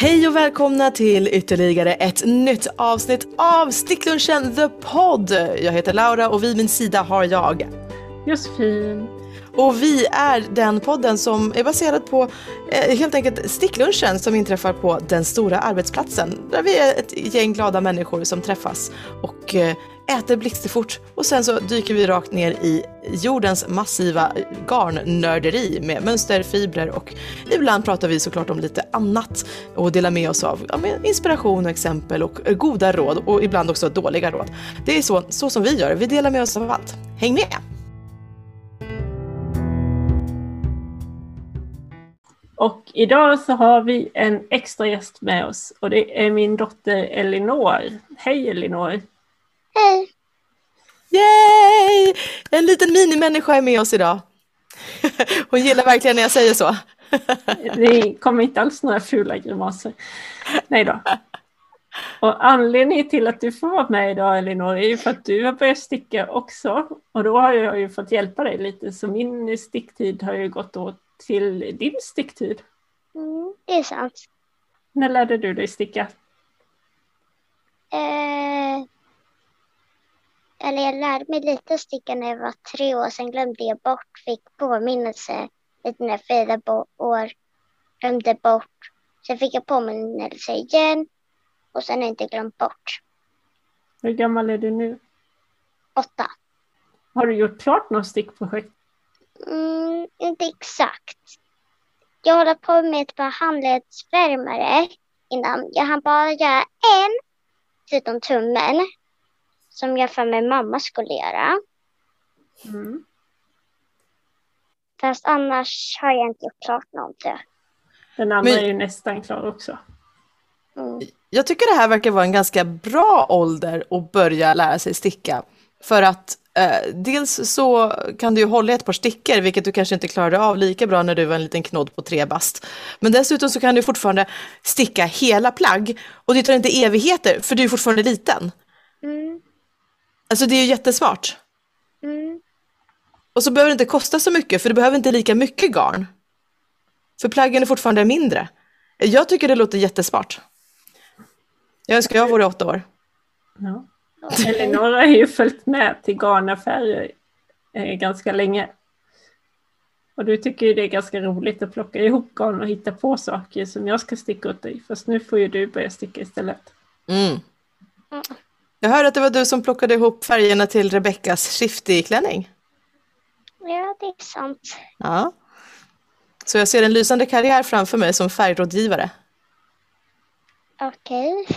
Hej och välkomna till ytterligare ett nytt avsnitt av Sticklunchen The Pod. Jag heter Laura och vid min sida har jag Josefin. Och vi är den podden som är baserad på eh, helt enkelt sticklunchen som inträffar på den stora arbetsplatsen. Där vi är ett gäng glada människor som träffas och eh, äter blixtfort och sen så dyker vi rakt ner i jordens massiva garnnörderi med mönster, fibrer och ibland pratar vi såklart om lite annat och delar med oss av ja, med inspiration och exempel och goda råd och ibland också dåliga råd. Det är så, så som vi gör, vi delar med oss av allt. Häng med! Och idag så har vi en extra gäst med oss och det är min dotter Elinor. Hej Elinor! Hej! Yay! En liten minimänniska är med oss idag. Hon gillar verkligen när jag säger så. Det kommer inte alls några fula grimaser. Nej då. Och anledningen till att du får vara med idag Elinor är ju för att du har börjat sticka också. Och då har jag ju fått hjälpa dig lite så min sticktid har ju gått åt till din sticktid. Mm, det är sant. När lärde du dig sticka? Eh, eller jag lärde mig lite sticka när jag var tre år, sen glömde jag bort, fick påminnelse lite när jag firade år, glömde bort. Sen fick jag påminnelse igen och sen har jag inte glömt bort. Hur gammal är du nu? Åtta. Har du gjort klart något stickprojekt? Mm, inte exakt. Jag håller på med ett par handledsvärmare innan. Jag hann bara göra en, förutom tummen, som jag för mig mamma skulle göra. Mm. Fast annars har jag inte gjort klart någonting. Den andra Men... är ju nästan klar också. Mm. Jag tycker det här verkar vara en ganska bra ålder att börja lära sig sticka. För att Eh, dels så kan du ju hålla ett par stickor, vilket du kanske inte klarade av lika bra när du var en liten knodd på tre bast. Men dessutom så kan du fortfarande sticka hela plagg och det tar inte evigheter, för du är fortfarande liten. Mm. Alltså det är ju jättesmart. Mm. Och så behöver det inte kosta så mycket, för du behöver inte lika mycket garn. För plaggen är fortfarande mindre. Jag tycker det låter jättesmart. Jag önskar jag vore åtta år. Ja. Elinor har ju följt med till garnaffärer eh, ganska länge. Och du tycker ju det är ganska roligt att plocka ihop garn och hitta på saker som jag ska sticka åt dig. Fast nu får ju du börja sticka istället. Mm. Jag hörde att det var du som plockade ihop färgerna till Rebeckas shifty-klänning. Ja, det är sant. Ja. Så jag ser en lysande karriär framför mig som färgrådgivare. Okej. Okay.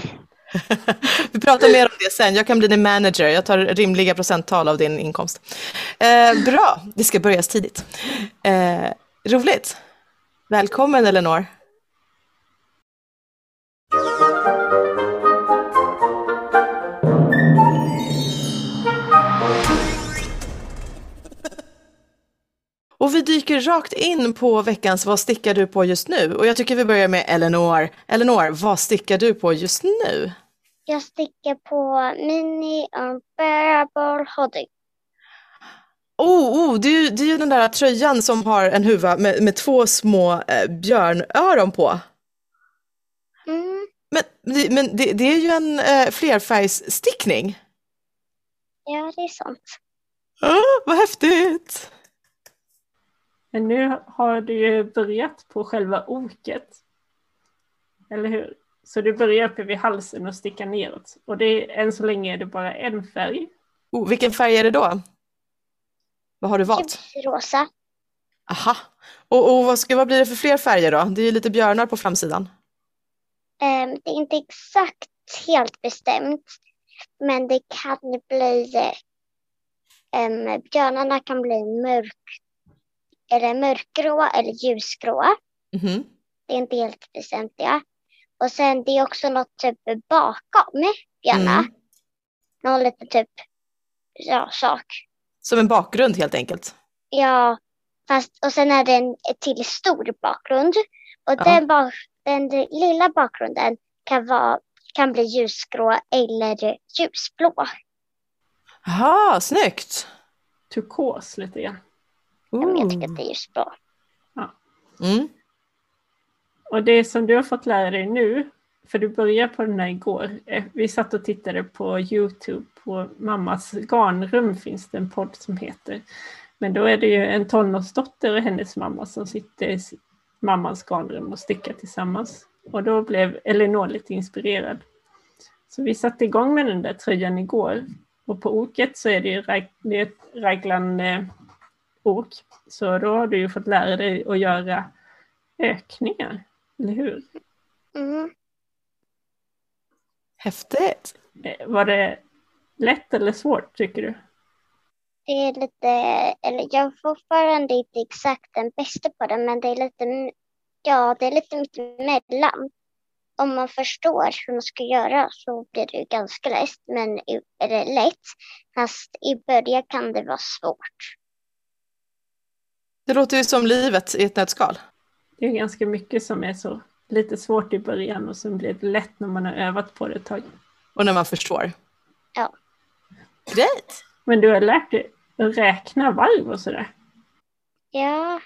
Vi pratar mer om det sen. Jag kan bli din manager. Jag tar rimliga procenttal av din inkomst. Eh, bra, det ska börjas tidigt. Eh, roligt. Välkommen Elinor. Och vi dyker rakt in på veckans Vad stickar du på just nu? Och jag tycker vi börjar med Elinor. Elinor, vad stickar du på just nu? Jag sticker på Mini Unbearable Hoodie. Oh, oh det, är, det är ju den där tröjan som har en huva med, med två små eh, björnöron på. Mm. Men, men det, det är ju en eh, flerfärgsstickning. Ja, det är sant. Oh, vad häftigt! Men nu har du ju börjat på själva oket. Eller hur? Så du börjar uppe vid halsen och stickar neråt. Och det är, än så länge är det bara en färg. Oh, vilken färg är det då? Vad har du valt? Rosa. Aha. Och, och vad, ska, vad blir det för fler färger då? Det är ju lite björnar på framsidan. Um, det är inte exakt helt bestämt. Men det kan bli... Um, björnarna kan bli mörk, eller mörkgrå eller ljusgrå. Mm -hmm. Det är inte helt bestämt. Ja. Och sen det är också något typ bakom björnar. Mm. Någon liten typ ja, sak. Som en bakgrund helt enkelt? Ja, fast och sen är det en till stor bakgrund. Och den, bak, den lilla bakgrunden kan, vara, kan bli ljusgrå eller ljusblå. Jaha, snyggt! Turkos lite grann. Ja, men jag tycker att det är ljusblå. Ja. Mm. och det som du har fått lära dig nu, för du började på den här igår, eh, vi satt och tittade på Youtube, på Mammas garnrum finns det en podd som heter. Men då är det ju en tonårsdotter och hennes mamma som sitter i mammans garnrum och stickar tillsammans. Och då blev Elinor lite inspirerad. Så vi satte igång med den där tröjan igår. Och på oket så är det ju det är ett raglan eh, ok. Så då har du ju fått lära dig att göra ökningar, eller hur? Mm. Häftigt. Eh, var det lätt eller svårt tycker du? Det är lite, eller jag är fortfarande inte exakt den bästa på det, men det är lite, ja, det är lite mittemellan. Om man förstår hur man ska göra så blir det ganska lätt, men är det lätt, fast i början kan det vara svårt. Det låter ju som livet i ett nötskal. Det är ganska mycket som är så lite svårt i början och sen blir det lätt när man har övat på det ett tag. Och när man förstår. Ja. Great! Men du har lärt dig att räkna varv och sådär? Ja.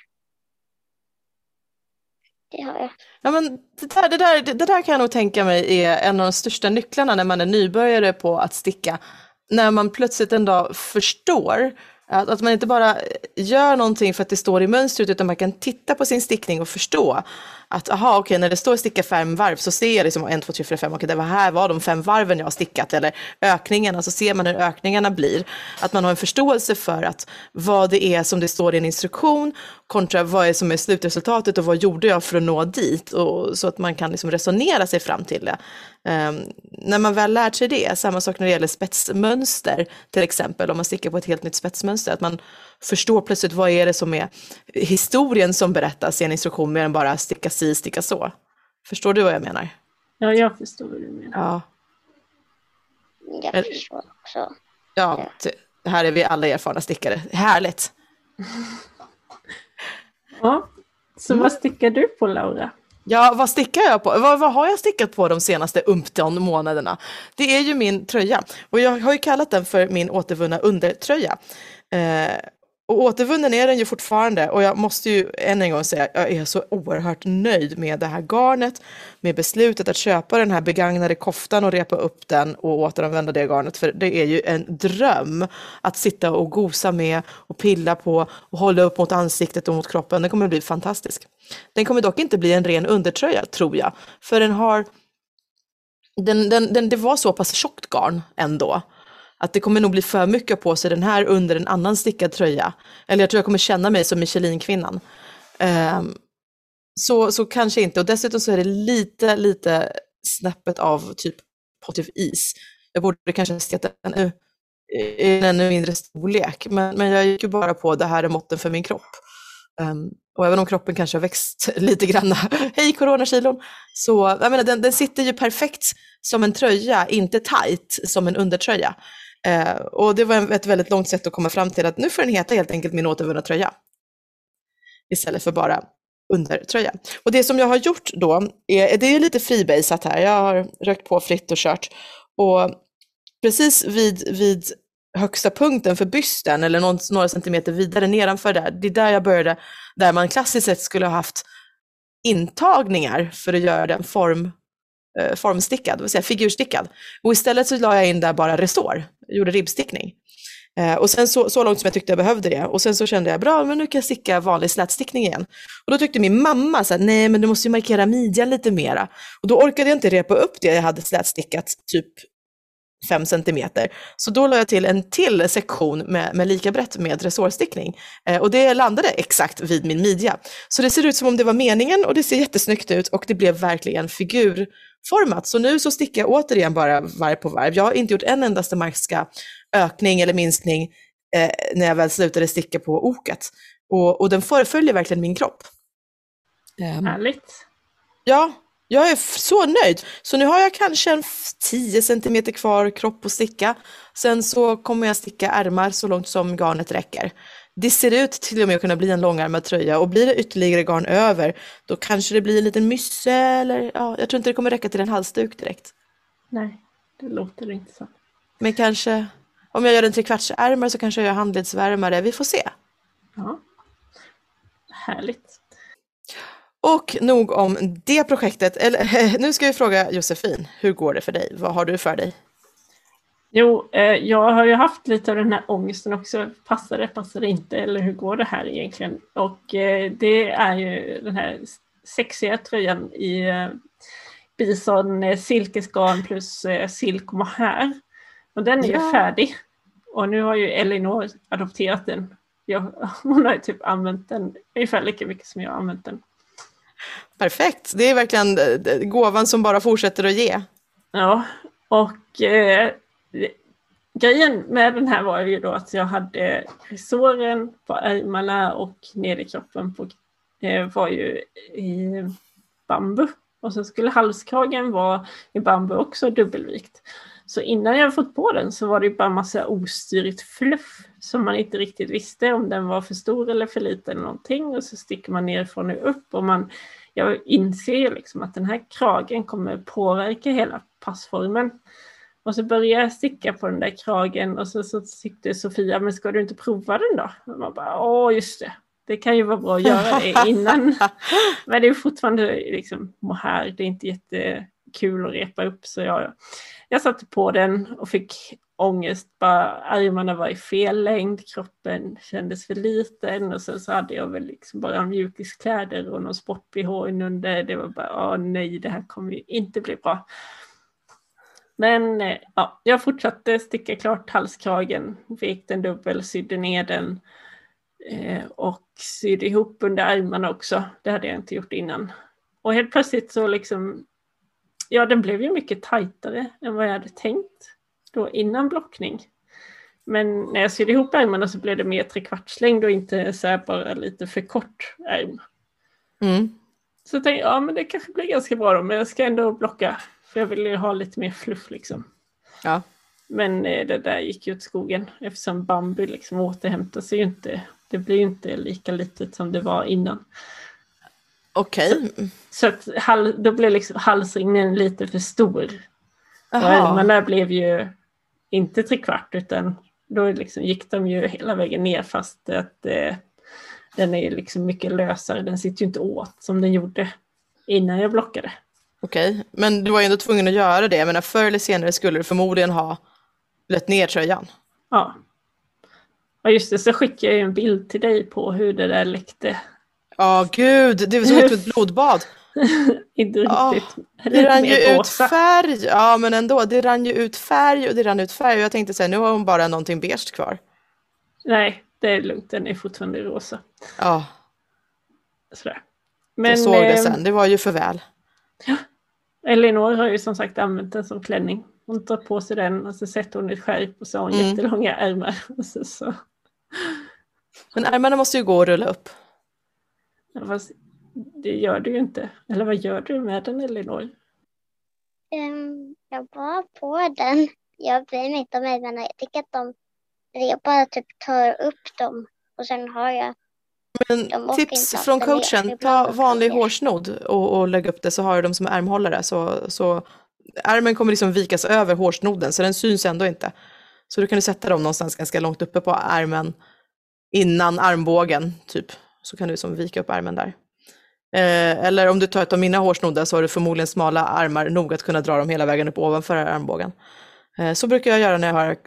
Det har jag. Ja, men det, där, det, där, det där kan jag nog tänka mig är en av de största nycklarna när man är nybörjare på att sticka. När man plötsligt en dag förstår att, att man inte bara gör någonting för att det står i mönstret utan man kan titta på sin stickning och förstå att aha, okej, när det står sticka fem varv så ser jag liksom en, två, tre, fyra, fem, okej, det var här var de fem varven jag har stickat eller ökningarna, så ser man hur ökningarna blir. Att man har en förståelse för att vad det är som det står i en instruktion kontra vad är som är slutresultatet och vad gjorde jag för att nå dit och så att man kan liksom resonera sig fram till det. Um, när man väl lärt sig det, samma sak när det gäller spetsmönster till exempel, om man stickar på ett helt nytt spetsmönster, att man förstår plötsligt vad är det som är historien som berättas i en instruktion mer än bara sticka si, sticka så. Förstår du vad jag menar? Ja, jag förstår vad du menar. Ja. Jag förstår också. Ja, här är vi alla erfarna stickare. Härligt! ja, så vad stickar du på Laura? Ja, vad stickar jag på? Vad, vad, har jag stickat på de senaste umpton månaderna? Det är ju min tröja och jag har ju kallat den för min återvunna undertröja. Eh, och återvunnen är den ju fortfarande och jag måste ju än en gång säga jag är så oerhört nöjd med det här garnet, med beslutet att köpa den här begagnade koftan och repa upp den och återanvända det garnet. För det är ju en dröm att sitta och gosa med och pilla på och hålla upp mot ansiktet och mot kroppen. Den kommer bli fantastisk. Den kommer dock inte bli en ren undertröja tror jag, för den har den, den, den, det var så pass tjockt garn ändå att det kommer nog bli för mycket på sig den här under en annan stickad tröja. Eller jag tror jag kommer känna mig som Michelin-kvinnan. Um, så, så kanske inte. Och dessutom så är det lite, lite snäppet av typ positiv is. Jag borde kanske ha den i en ännu mindre storlek. Men, men jag gick ju bara på det här är måtten för min kropp. Um, och även om kroppen kanske har växt lite grann, hej coronakilon, så jag menar, den, den sitter ju perfekt som en tröja, inte tight som en undertröja. Eh, och det var ett väldigt långt sätt att komma fram till att nu får den heta helt enkelt min återvunna tröja. Istället för bara undertröja. Och det som jag har gjort då, är, det är lite freebasat här, jag har rökt på fritt och kört. Och precis vid, vid högsta punkten för bysten, eller någon, några centimeter vidare nedanför där, det är där jag började, där man klassiskt sett skulle ha haft intagningar för att göra den form, Eh, formstickad, det vill säga figurstickad. Och istället så la jag in där bara resår, gjorde ribbstickning. Eh, och sen så, så långt som jag tyckte jag behövde det. Och sen så kände jag, bra, men nu kan jag sticka vanlig slätstickning igen. Och då tyckte min mamma så här, nej men du måste ju markera midjan lite mera. Och då orkade jag inte repa upp det jag hade slätstickat typ 5 centimeter. Så då la jag till en till sektion med, med lika brett med resårstickning. Eh, och det landade exakt vid min midja. Så det ser ut som om det var meningen och det ser jättesnyggt ut och det blev verkligen figurformat. Så nu så stickar jag återigen bara varv på varv. Jag har inte gjort en endaste markska ökning eller minskning eh, när jag väl slutade sticka på oket. Och, och den förföljer verkligen min kropp. Um, Härligt. Ja, jag är så nöjd. Så nu har jag kanske en 10 cm kvar kropp att sticka. Sen så kommer jag sticka ärmar så långt som garnet räcker. Det ser ut till och med att kunna bli en långärmad tröja och blir det ytterligare garn över då kanske det blir en liten mysse eller ja, jag tror inte det kommer räcka till en halsduk direkt. Nej, det låter inte så. Men kanske om jag gör en trekvartsärmare så kanske jag gör handledsvärmare. Vi får se. Ja. Härligt. Och nog om det projektet. Eller, nu ska vi fråga Josefin, hur går det för dig? Vad har du för dig? Jo, eh, jag har ju haft lite av den här ångesten också. Passar det, passar det inte? Eller hur går det här egentligen? Och eh, det är ju den här sexiga tröjan i eh, bison silkesgarn plus silk mohair. Och den är ja. ju färdig. Och nu har ju Elinor adopterat den. Jag, hon har ju typ använt den ungefär lika mycket som jag har använt den. Perfekt, det är verkligen eh, gåvan som bara fortsätter att ge. Ja, och eh, grejen med den här var ju då att jag hade såren på ärmarna och nederkroppen på, eh, var ju i bambu. Och så skulle halskragen vara i bambu också dubbelvikt. Så innan jag fått på den så var det bara massa ostyrigt fluff som man inte riktigt visste om den var för stor eller för liten eller någonting. Och så sticker man nerifrån och upp och man, jag inser ju liksom att den här kragen kommer påverka hela passformen. Och så började jag sticka på den där kragen och så, så tyckte Sofia, men ska du inte prova den då? Och man bara, åh just det, det kan ju vara bra att göra det innan. men det är fortfarande liksom mohair, det är inte jättekul att repa upp så jag, jag satte på den och fick ångest, bara armarna var i fel längd, kroppen kändes för liten och sen så hade jag väl liksom bara mjukiskläder och någon sport-bh under. Det var bara, åh nej, det här kommer ju inte bli bra. Men eh, ja, jag fortsatte sticka klart halskragen, fick den dubbel, sydde ner den eh, och sydde ihop under armarna också. Det hade jag inte gjort innan. Och helt plötsligt så liksom, ja den blev ju mycket tajtare än vad jag hade tänkt då innan blockning. Men när jag sydde ihop ärmarna så blev det mer trekvartslängd och inte så bara lite för kort ärm. Mm. Så jag tänkte ja men det kanske blir ganska bra då, men jag ska ändå blocka för jag ville ju ha lite mer fluff liksom. Ja. Men eh, det där gick ju åt skogen eftersom bambu liksom återhämtar sig ju inte. Det blir ju inte lika litet som det var innan. Okej. Okay. Så, så att då blev liksom halsringen lite för stor. Och ärmarna blev ju inte trekvart utan då liksom gick de ju hela vägen ner fast att eh, den är liksom mycket lösare. Den sitter ju inte åt som den gjorde innan jag blockade. Okej, men du var ju ändå tvungen att göra det. Jag menar, förr eller senare skulle du förmodligen ha blött ner tröjan. Ja. Ja, just det, så skickade jag ju en bild till dig på hur det där läckte. Ja, oh, gud, det var som ett blodbad. Inte riktigt. Oh, det rann ju ut färg. Ja, men ändå, det rann ju ut färg och det rann ut färg. Och jag tänkte säga, nu har hon bara någonting beige kvar. Nej, det är lugnt, den är fortfarande rosa. Ja. Sådär. Men, jag såg det eh, sen, det var ju för väl. Ja. Elinor har ju som sagt använt den som klänning. Hon tar på sig den och så sätter hon ett skärp och så har hon mm. jättelånga ärmar. Så, så. Men ärmarna måste ju gå att rulla upp. Ja, fast det gör du ju inte. Eller vad gör du med den Elinor? Um, jag bara på den. Jag bryr mig inte om ärmarna. Jag tycker att de, jag bara typ tar upp dem och sen har jag men tips från coachen, ta vanlig hårsnodd och, och lägg upp det så har du dem som ärmhållare. Så, så ärmen kommer liksom vikas över hårsnoden så den syns ändå inte. Så du kan du sätta dem någonstans ganska långt uppe på ärmen innan armbågen, typ. Så kan du liksom vika upp ärmen där. Eh, eller om du tar ett av mina hårsnoddar så har du förmodligen smala armar nog att kunna dra dem hela vägen upp ovanför armbågen. Eh, så brukar jag göra när jag har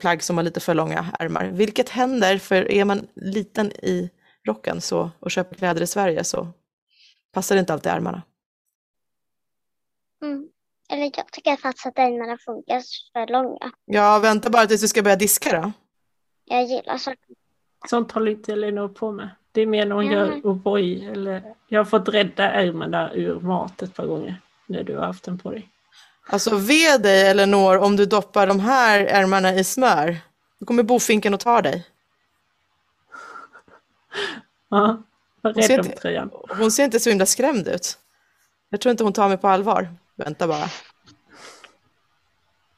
plagg som har lite för långa ärmar. Vilket händer, för är man liten i rocken så, och köper kläder i Sverige så passar det inte alltid ärmarna. Mm. Eller jag tycker faktiskt att ärmarna funkar för långa. Ja, vänta bara tills du ska börja diska då. Jag gillar så. Sånt håller inte Elinor på med. Det är mer när hon ja. gör O'boy eller jag har fått rädda ärmarna ur mat ett par gånger när du har haft den på dig. Alltså ve dig Elinor om du doppar de här ärmarna i smör. Då kommer bofinken och tar dig. Ja, var rädd om tröjan. Hon ser inte så himla skrämd ut. Jag tror inte hon tar mig på allvar. Vänta bara.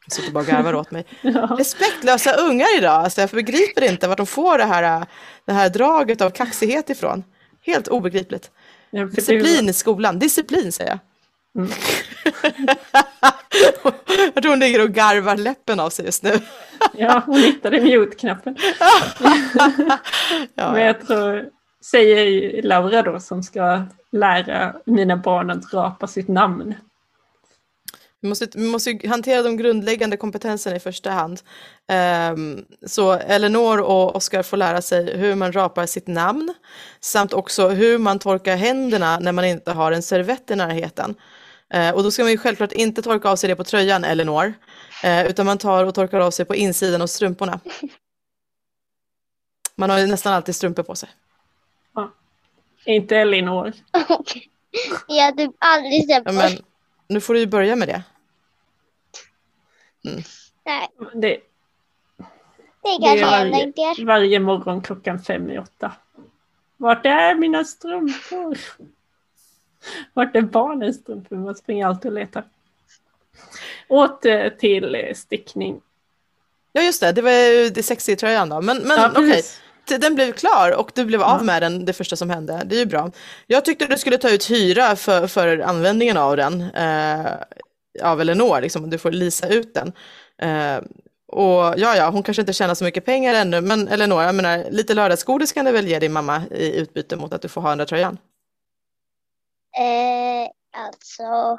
Sitter bara och garvar åt mig. Ja. Respektlösa ungar idag. Alltså jag begriper inte vart de får det här, det här draget av kaxighet ifrån. Helt obegripligt. Ja, Disciplin i skolan. Disciplin säger jag. Mm. jag tror hon ligger och garvar läppen av sig just nu. ja, hon hittade mute-knappen. ja, Men jag tror, säger Laura då som ska lära mina barn att rapa sitt namn. Vi måste, vi måste ju hantera de grundläggande kompetenserna i första hand. Um, så Eleanor och Oskar får lära sig hur man rapar sitt namn samt också hur man torkar händerna när man inte har en servett i närheten. Uh, och då ska man ju självklart inte torka av sig det på tröjan, Eleanor, uh, utan man tar och torkar av sig på insidan av strumporna. Man har ju nästan alltid strumpor på sig. Ja. Inte Elinor. Jag hade typ aldrig sett Ja, men, nu får du ju börja med det. Mm. Nej, Det, det det kanske är jag varje, varje morgon klockan fem i åtta. Vart är mina strumpor? Vart är barnens strumpor? Man springer alltid och letar. Åter till eh, stickning. Ja just det, det var ju det sexiga tröjan då. Men, men Ja, okej, den blev klar och du blev av med den det första som hände. Det är ju bra. Jag tyckte du skulle ta ut hyra för, för användningen av den. Eh, av Elinor, liksom, du får lisa ut den. Eh, och ja, ja, hon kanske inte tjänar så mycket pengar ännu, men Elinor, jag menar, lite lördagsgodis kan du väl ge din mamma i utbyte mot att du får ha den där tröjan. Eh, alltså,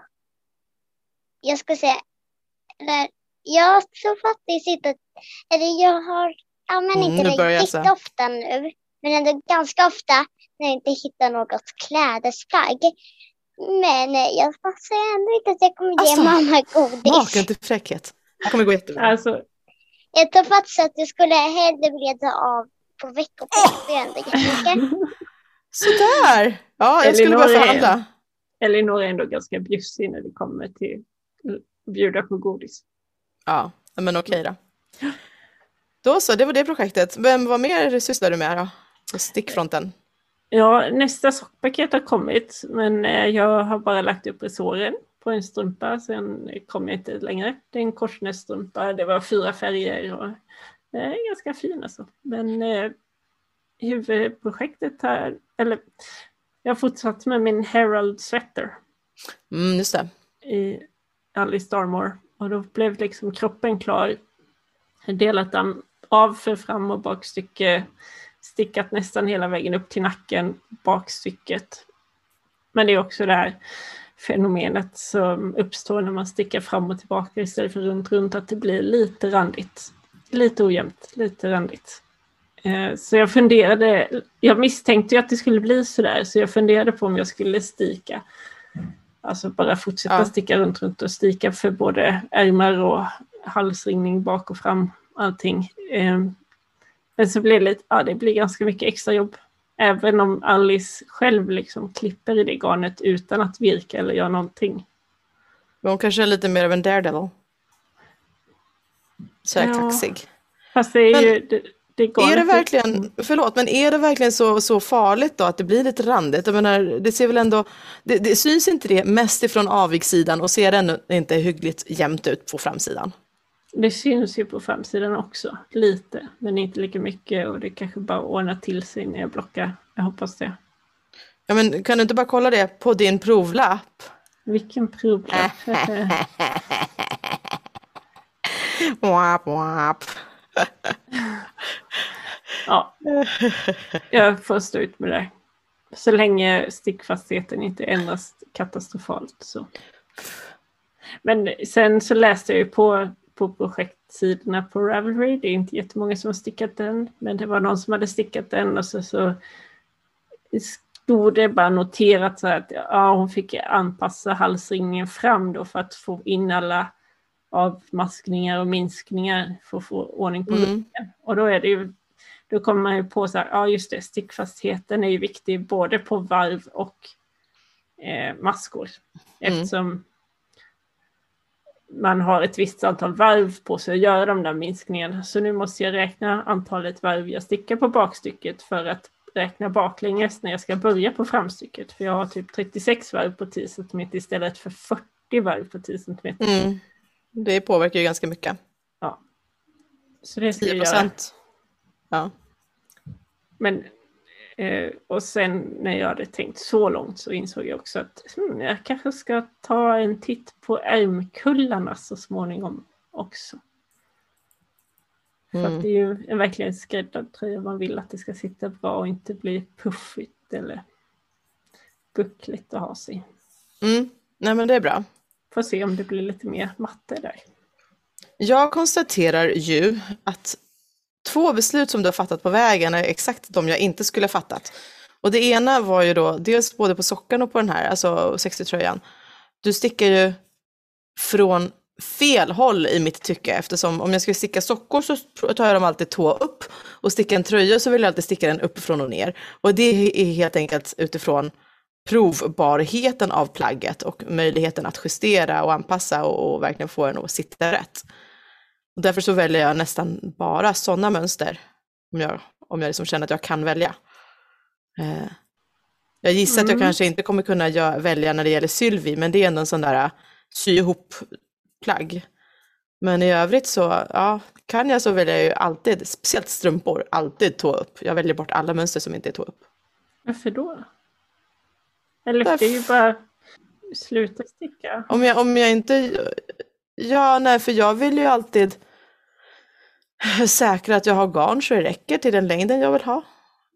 jag ska säga, jag tror faktiskt inte, eller jag har använt Mm, inte börjar riktigt så. ofta nu, men ändå ganska ofta när jag inte hittar något klädesplagg. Men eh, jag får säga ändå inte att jag kommer ge Alltså, mamma godis. Maken till fräckhet. Det kommer gå jättebra. Alltså, Jag tror faktiskt att jag skulle hellre vilja ta av på veckopeng, för jag ändå jättemycket. Sådär! Ja, jag skulle är- förhandla. Elinor är ändå ganska bjussig när det kommer till att bjuda på godis. Ja, men okej då. Då så, det var det projektet. Vem, vad mer sysslar du med då? På stickfronten? Ja, nästa sockpaket har kommit, men eh, jag har bara lagt upp resåren på en strumpa, sen kom jag inte längre. Det är en korsnässtrumpa, det var fyra färger och det är ganska fin alltså. Men eh, huvudprojektet här, eller jag har fortsatt med min Herald Sweater Mm, just det. i Alice Starmore och då blev liksom kroppen klar. Jag delat den av för fram och bakstycke, stickat nästan hela vägen upp till nacken, bakstycket. Men det är också det här fenomenet som uppstår när man stickar fram och tillbaka istället för runt, runt, att det blir lite randigt. Lite ojämnt, lite randigt. Eh, Så jag funderade, jag misstänkte ju att det skulle bli sådär, så jag funderade på om jag skulle stika. Alltså bara fortsätta Ja. sticka runt, runt och sticka för både ärmar och halsringning bak och fram, allting. Eh, Men så blir det lite, ja det blir ganska mycket extra jobb. Även om Alice själv liksom klipper i det garnet utan att virka eller göra någonting. Men hon kanske är lite mer av en daredevil. Så Ja. kaxig. Fast det är Men ju... Det, det garnet Är det verkligen, förlåt, men är det verkligen så, så farligt då att det blir lite randigt? Jag menar, det ser väl ändå, det, det syns inte det mest ifrån avigsidan och ser ändå inte hyggligt jämnt ut på framsidan? Det syns ju på framsidan också, lite, men inte lika mycket och det kanske bara ordnar till sig när jag blockar. Jag hoppas det. Ja, men kan du inte bara kolla det på din provlapp? Vilken provlapp. Wap, wap. ja, jag får stå ut med det. Så länge stickfastheten inte ändras katastrofalt. Så. Men sen så läste jag ju på, på projektsidorna på Ravelry. Det är inte jättemånga som har stickat den, men det var någon som hade stickat den och så, så stod det bara noterat så här att ja, hon fick anpassa halsringningen fram då för att få in alla avmaskningar och minskningar för att få ordning på Mm. looken. Och då är det ju då kommer man ju på så här, ja just det, stickfastheten är ju viktig både på varv och eh, maskor. Mm. Man har ett visst antal varv på sig att göra de där minskningarna. Så nu måste jag räkna antalet varv jag stickar på bakstycket för att räkna baklänges när jag ska börja på framstycket. För jag har typ 36 varv på 10 cm istället för 40 varv på 10 cm. Mm. Det påverkar ju ganska mycket. Så det ska jag 10 göra. procent. Ja. Men, eh, och sen när jag hade tänkt så långt så insåg jag också att hmm, jag kanske ska ta en titt på ärmkullarna så småningom också. För att det är ju en verkligen skräddad tröja. Man vill att det ska sitta bra och inte bli puffigt eller buckligt att ha sig. Mm. Nej men det är bra. Får se om det blir lite mer matte där. Jag konstaterar ju att två beslut som du har fattat på vägen är exakt de jag inte skulle ha fattat. Och det ena var ju då dels både på sockan och på den här, alltså 60-tröjan. Du stickar ju från fel håll i mitt tycke eftersom om jag ska sticka sockor så tar jag dem alltid tå upp och sticka en tröja så vill jag alltid sticka den uppifrån och ner. Och det är helt enkelt utifrån provbarheten av plagget och möjligheten att justera och anpassa och, och verkligen få den att sitta rätt. Och därför så väljer jag nästan bara sådana mönster om jag, om jag liksom känner att jag kan välja. Eh, jag gissar mm. att jag mm. kanske inte kommer kunna gör, välja när det gäller Sylvie, men det är ändå en sån där sy ihop plagg. Men i övrigt så, ja, kan jag så väljer jag ju alltid, speciellt strumpor, alltid tå upp. Jag väljer bort alla mönster som inte är tå upp. Varför då? Eller Därför... det är ju bara sluta sticka. Om jag, om jag inte, ja nej för jag vill ju alltid säkra att jag har garn så det räcker till den längden jag vill ha.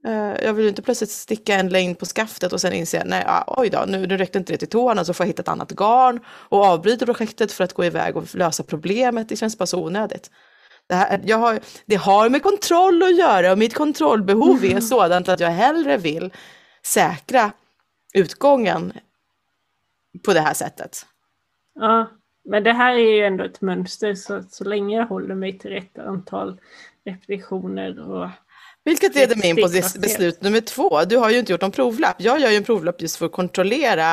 Eh, jag vill ju inte plötsligt sticka en längd på skaftet och sen inse, nej, oj då, nu, nu räckte inte det till tårna så får jag hitta ett annat garn och avbryta projektet för att gå iväg och lösa problemet. Det känns bara så onödigt. Det, här, jag har, det har med kontroll att göra och mitt kontrollbehov är sådant att jag hellre vill säkra utgången på det här sättet. Ja, men det här är ju ändå ett mönster så, så länge jag håller mig till rätt antal repetitioner och vilket leder mig in på beslut nummer två. Du har ju inte gjort någon provlapp. Jag gör ju en provlapp just för att kontrollera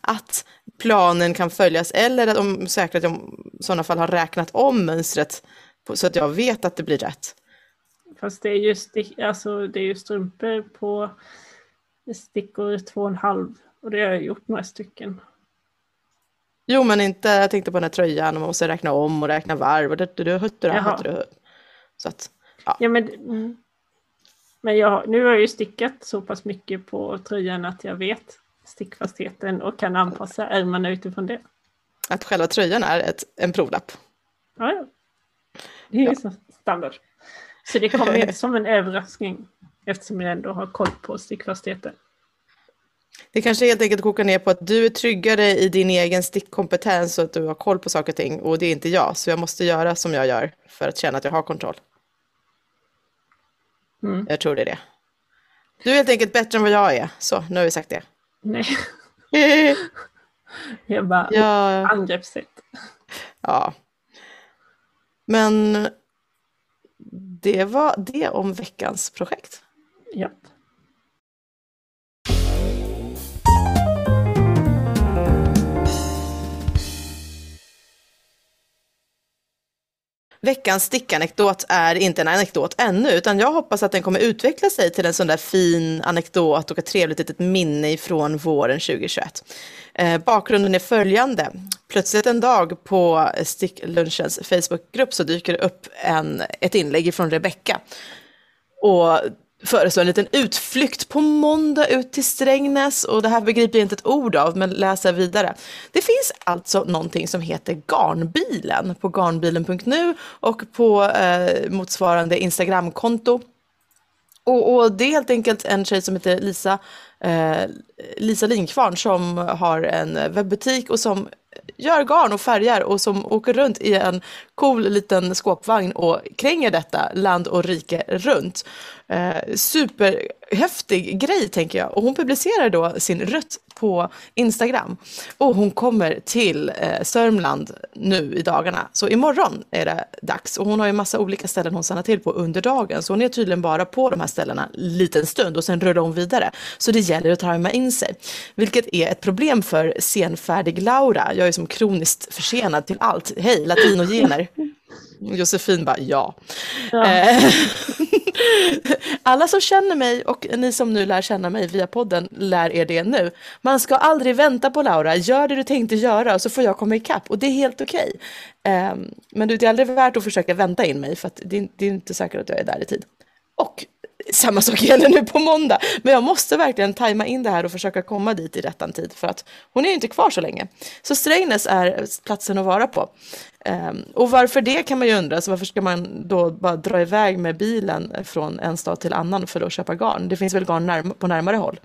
att planen kan följas eller att de säkert att jag i sådana fall har räknat om mönstret så att jag vet att det blir rätt. Fast det är ju, stick, alltså, det är ju strumpor på stickor två och en halv och det har jag gjort några stycken. Jo, men inte, jag tänkte på den här tröjan och man måste räkna om och räkna varv och det, det, det, det, Så att, ja. ja men, mm. Men jag, nu har jag ju stickat så pass mycket på tröjan att jag vet stickfastheten och kan anpassa ärmarna utifrån det. Att själva tröjan är ett, en provlapp? Ja, ja. Det är ju ja. standard. Så det kommer inte som en överraskning eftersom jag ändå har koll på stickfastheten. Det kanske helt enkelt kokar ner på att du är tryggare i din egen stickkompetens och att du har koll på saker och ting och det är inte jag, så jag måste göra som jag gör för att känna att jag har kontroll. Mm. Jag tror det är det. Du är helt enkelt bättre än vad jag är. Så, nu har vi sagt det. Nej. jag bara ja. angreppssätt. Ja. Men det var det om veckans projekt. Ja. Veckans stickanekdot är inte en anekdot ännu, utan jag hoppas att den kommer utveckla sig till en sån där fin anekdot och ett trevligt litet minne från våren 2021. Eh, bakgrunden är följande. Plötsligt en dag på Sticklunchens Facebookgrupp så dyker det upp en, ett inlägg från Rebecka. Och föreslå en liten utflykt på måndag ut till Strängnäs och det här begriper jag inte ett ord av men läser vidare. Det finns alltså någonting som heter Garnbilen på garnbilen.nu och på eh, motsvarande Instagramkonto. Och, och, det är helt enkelt en tjej som heter Lisa, eh, Lisa Linkvarn som har en webbutik och som gör garn och färgar och som åker runt i en cool liten skåpvagn och kränger detta land och rike runt. Eh, superhäftig grej tänker jag. Och hon publicerar då sin rutt på Instagram. Och hon kommer till eh, Sörmland nu i dagarna. Så imorgon är det dags. Och hon har ju massa olika ställen hon stannar till på under dagen. Så hon är tydligen bara på de här ställena en liten stund och sen rullar hon vidare. Så det gäller att tajma in sig. Vilket är ett problem för senfärdig Laura. Jag är som kroniskt försenad till allt. Hej, latinogener. Josefin bara ja. ja. Eh, alla som känner mig och ni som nu lär känna mig via podden lär er det nu. Man ska aldrig vänta på Laura, gör det du tänkte göra så får jag komma ikapp och det är helt okej. Okay. Um, men det är aldrig värt att försöka vänta in mig för att det är inte säkert att jag är där i tid. Och samma sak gäller nu på måndag. Men jag måste verkligen tajma in det här och försöka komma dit i rättan tid för att hon är ju inte kvar så länge. Så Strängnäs är platsen att vara på. Um, och varför det kan man ju undra, så varför ska man då bara dra iväg med bilen från en stad till annan för att köpa garn? Det finns väl garn närm på närmare håll.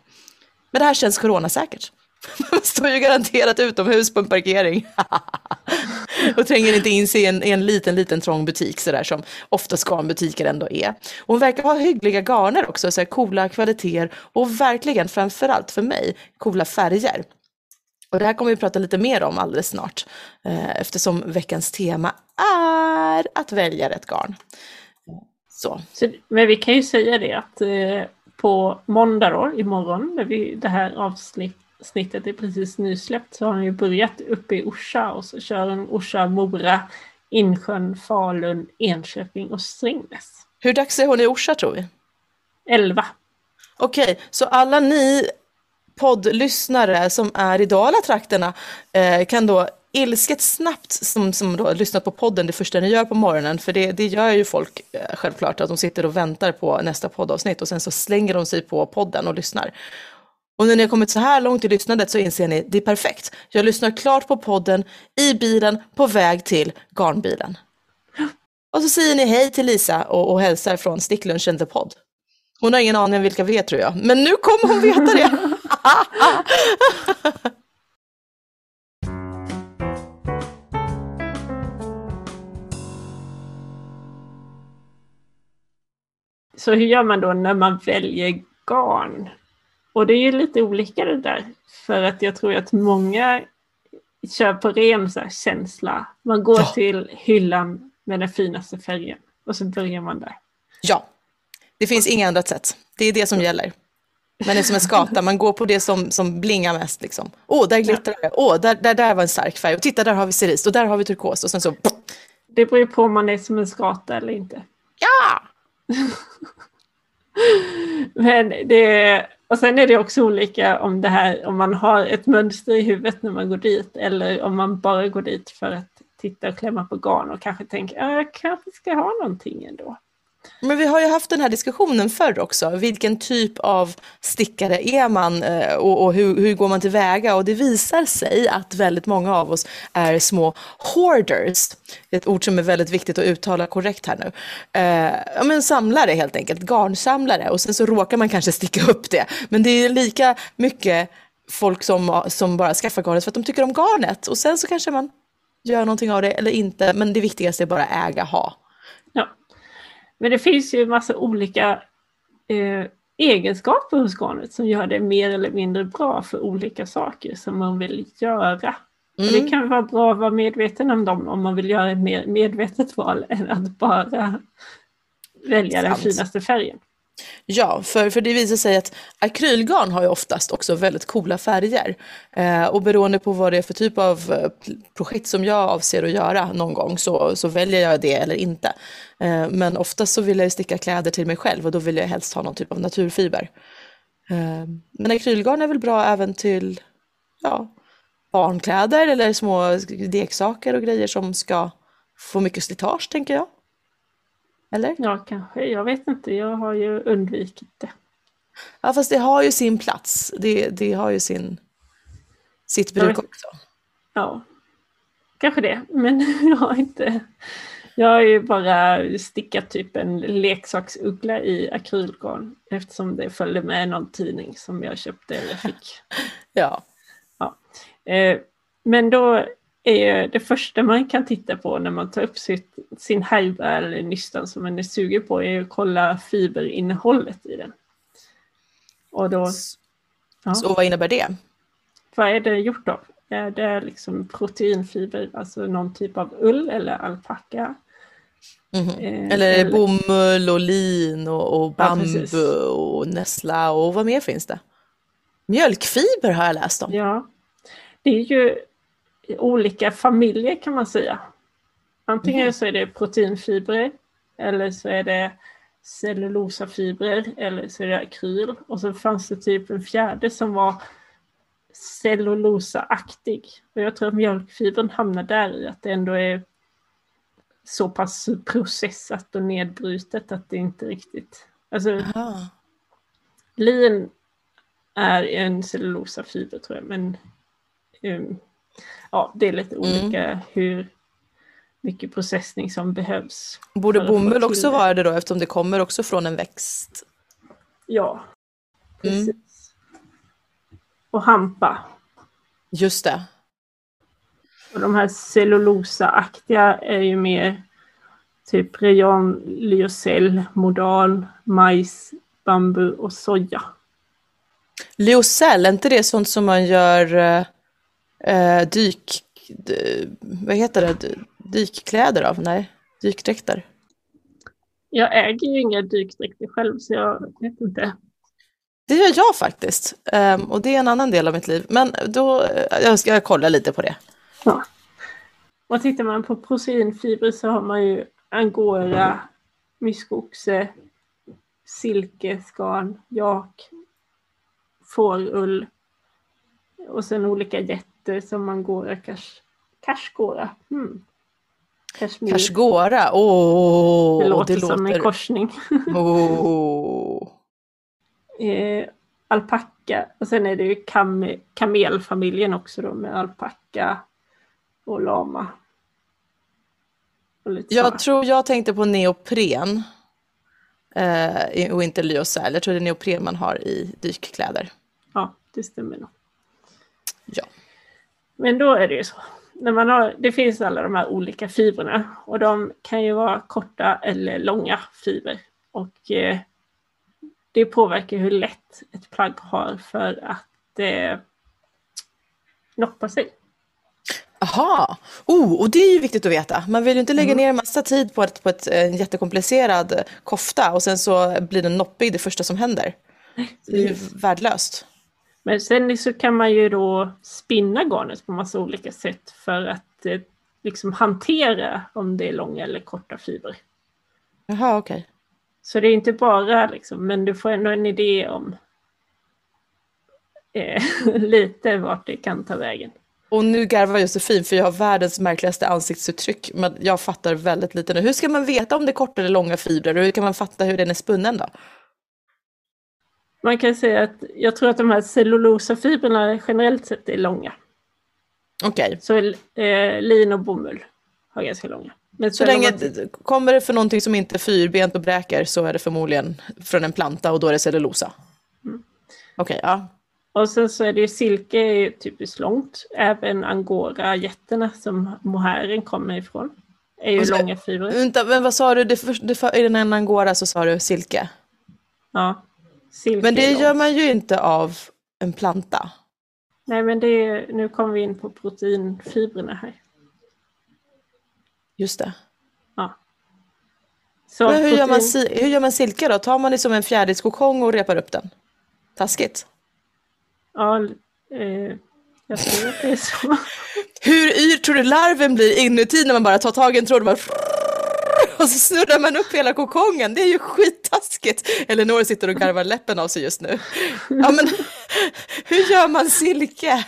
Men det här känns coronasäkert. Man står ju garanterat utomhus på en parkering. och tränger inte in sig i en, i en liten, liten trång butik sådär som oftast garnbutiker ändå är. Och hon verkar ha hyggliga garner också, så här coola kvaliteter och verkligen framförallt för mig coola färger. Och det här kommer vi prata lite mer om alldeles snart eh, eftersom veckans tema är att välja rätt garn. Så. Så men vi kan ju säga det att eh, på måndag då, imorgon, när vi, det här avsnittet är precis nysläppt, så har han ju börjat uppe i Orsa och så kör han Orsa, Mora, Insjön, Falun, Enköping och Strängnäs. Hur dags är hon i Orsa tror vi? 11. Okej, så alla ni poddlyssnare som är i Dalatrakterna eh, kan då ilsket snabbt, som, som då lyssnat på podden det första ni gör på morgonen, för det, det gör ju folk eh, självklart, att de sitter och väntar på nästa poddavsnitt och sen så slänger de sig på podden och lyssnar. Och när ni har kommit så här långt i lyssnandet så inser ni, det är perfekt. Jag lyssnar klart på podden i bilen på väg till garnbilen. Och så säger ni hej till Lisa och, och hälsar från Sticklunchen The Podd. Hon har ingen aning om vilka vi är tror jag, men nu kommer hon veta det. Så hur gör man då när man väljer garn? Och det är ju lite olika det där. För att jag tror att många kör på ren så känsla. Man går ja. till hyllan med den finaste färgen och så börjar man där. Ja, det finns inga andra sätt. Det är det som gäller. Man är som en skata, man går på det som, som blingar mest. Liksom. Åh, oh, där glittrar det. Åh, oh, där, där, där var en stark färg. Och titta, där har vi cerise och där har vi turkos. Och sen så... Det beror ju på om man är som en skata eller inte. Ja! Men det, och sen är det också olika om det här, om man har ett mönster i huvudet när man går dit eller om man bara går dit för att titta och klämma på garn och kanske tänker att jag kanske ska ha någonting ändå. Men vi har ju haft den här diskussionen förr också. Vilken typ av stickare är man eh, och, och hur, hur, går man tillväga? Och det visar sig att väldigt många av oss är små hoarders. Ett ord som är väldigt viktigt att uttala korrekt här nu. Eh, ja, men samlare helt enkelt, garnsamlare. Och sen så råkar man kanske sticka upp det. Men det är lika mycket folk som, som bara skaffar garnet för att de tycker om garnet. Och sen så kanske man gör någonting av det eller inte. Men det viktigaste är bara äga, ha. Men det finns ju en massa olika eh, egenskaper hos garnet som gör det mer eller mindre bra för olika saker som man vill göra. Mm. det kan vara bra att vara medveten om dem om man vill göra ett mer medvetet val än att bara välja Sant. den finaste färgen. Ja, för, för det visar sig att akrylgarn har ju oftast också väldigt coola färger. Eh, och beroende på vad det är för typ av eh, projekt som jag avser att göra någon gång så, så väljer jag det eller inte. Eh, men oftast så vill jag ju sticka kläder till mig själv och då vill jag helst ha någon typ av naturfiber. Eh, men akrylgarn är väl bra även till ja, barnkläder eller små leksaker och grejer som ska få mycket slitage tänker jag. Eller? Ja, kanske. Jag vet inte. Jag har ju undvikit det. Ja, fast det har ju sin plats. Det, det har ju sin, sitt bruk också. Ja, kanske det. Men jag har inte... Jag har ju bara stickat typ en leksaksuggla i akrylgarn eftersom det följde med någon tidning som jag köpte eller fick. ja. ja. Eh, men då är det första man kan titta på när man tar upp sitt, sin härva eller nystan som man är sugen på är att kolla fiberinnehållet i den. Och då, ja. Så vad innebär det? Vad är det gjort av? Är det liksom proteinfiber, alltså någon typ av ull eller alpacka? Mm -hmm. eh, eller, eller bomull och lin och, och bambu ja, och nässla och vad mer finns det? Mjölkfiber har jag läst om. Ja, det är ju olika familjer kan man säga. Antingen mm. så är det proteinfibrer eller så är det cellulosafibrer eller så är det akryl och så fanns det typ en fjärde som var cellulosaaktig. Och jag tror att mjölkfibern hamnar där i att det ändå är så pass processat och nedbrutet att det inte riktigt Alltså Aha. lin är en cellulosafiber tror jag, men um, ja, det är lite Mm. olika hur mycket processning som behövs. Borde bomull också vara det då eftersom det kommer också från en växt? Ja, Mm. precis. Och hampa. Just det. Och de här cellulosaaktiga är ju mer typ rayon, lyocell, modal, majs, bambu och soja. Lyocell, är inte det sånt som man gör eh, dyk... vad heter det? Dykkläder av? Nej, dykdräkter. Jag äger ju inga dykdräkter själv så jag vet inte. Det gör jag faktiskt. Ehm, och det är en annan del av mitt liv. Men då, eh, jag ska kolla lite på det. Ja. Och tittar man på proteinfibrer så har man ju angora, myskoxe, silke, skan, jak, fårull och sen olika jätter som angora, kash, kashgora. Hmm. Kashmir. Kashgora, åh! det låter det som en korsning. Åh. eh, alpacka och sen är det ju kam, kamelfamiljen också då med alpacka och lama. Och. Jag tror jag tänkte på neopren. Eh, och inte lyocell. Jag tror det är neopren man har i dykkläder. Ja, det stämmer nog. Ja. Men då är det ju så. När man har, det finns alla de här olika fibrerna och de kan ju vara korta eller långa fibrer. Och eh, det påverkar hur lätt ett plagg har för att eh, noppa sig. Aha, oh, och det är ju viktigt att veta. Man vill ju inte lägga Mm. ner en massa tid på, ett, på ett, en jättekomplicerad eh, kofta och sen så blir den noppig det första som händer. Det är ju värdelöst. Men sen så kan man ju då spinna garnet på massa olika sätt för att eh, liksom hantera om det är långa eller korta fibrer. Jaha, okej. Så det är inte bara liksom, men du får ändå en idé om eh, lite vart det kan ta vägen. Och nu garvar Josefin för jag har världens märkligaste ansiktsuttryck. Men jag fattar väldigt lite nu. Hur ska man veta om det är korta eller långa fibrer och hur kan man fatta hur den är spunnen då? Man kan säga att jag tror att de här cellulosafibrerna generellt sett är långa. Okej, Så eh, lin och bomull har ganska långa. Men så länge man- kommer det för någonting som inte är fyrbent och bräker så är det förmodligen från en planta och då är det cellulosa. Mm. Okej, ja. Och sen så är det ju silke är ju typiskt långt. Även angora-jätterna som mohären kommer ifrån. Är ju så- långa fibrer. Vänta, men vad sa du? Det det I den här angora så sa du silke. Ja. Silke Men det gör man ju inte av en planta. Nej men det är, nu kommer vi in på proteinfibrerna här. Just det. Så Men hur, gör man, protein- hur gör man silke då? Tar man det som en fjärilskokong och repar upp den? Taskigt. Ja, eh, jag tror att det är så. Hur yr tror du larven blir inuti när man bara tar tag i en tråd och bara och så snurrar man upp hela kokongen. Det är ju skittaskigt. Eleanor sitter och garvar läppen av sig just nu. Ja, men hur gör man silke?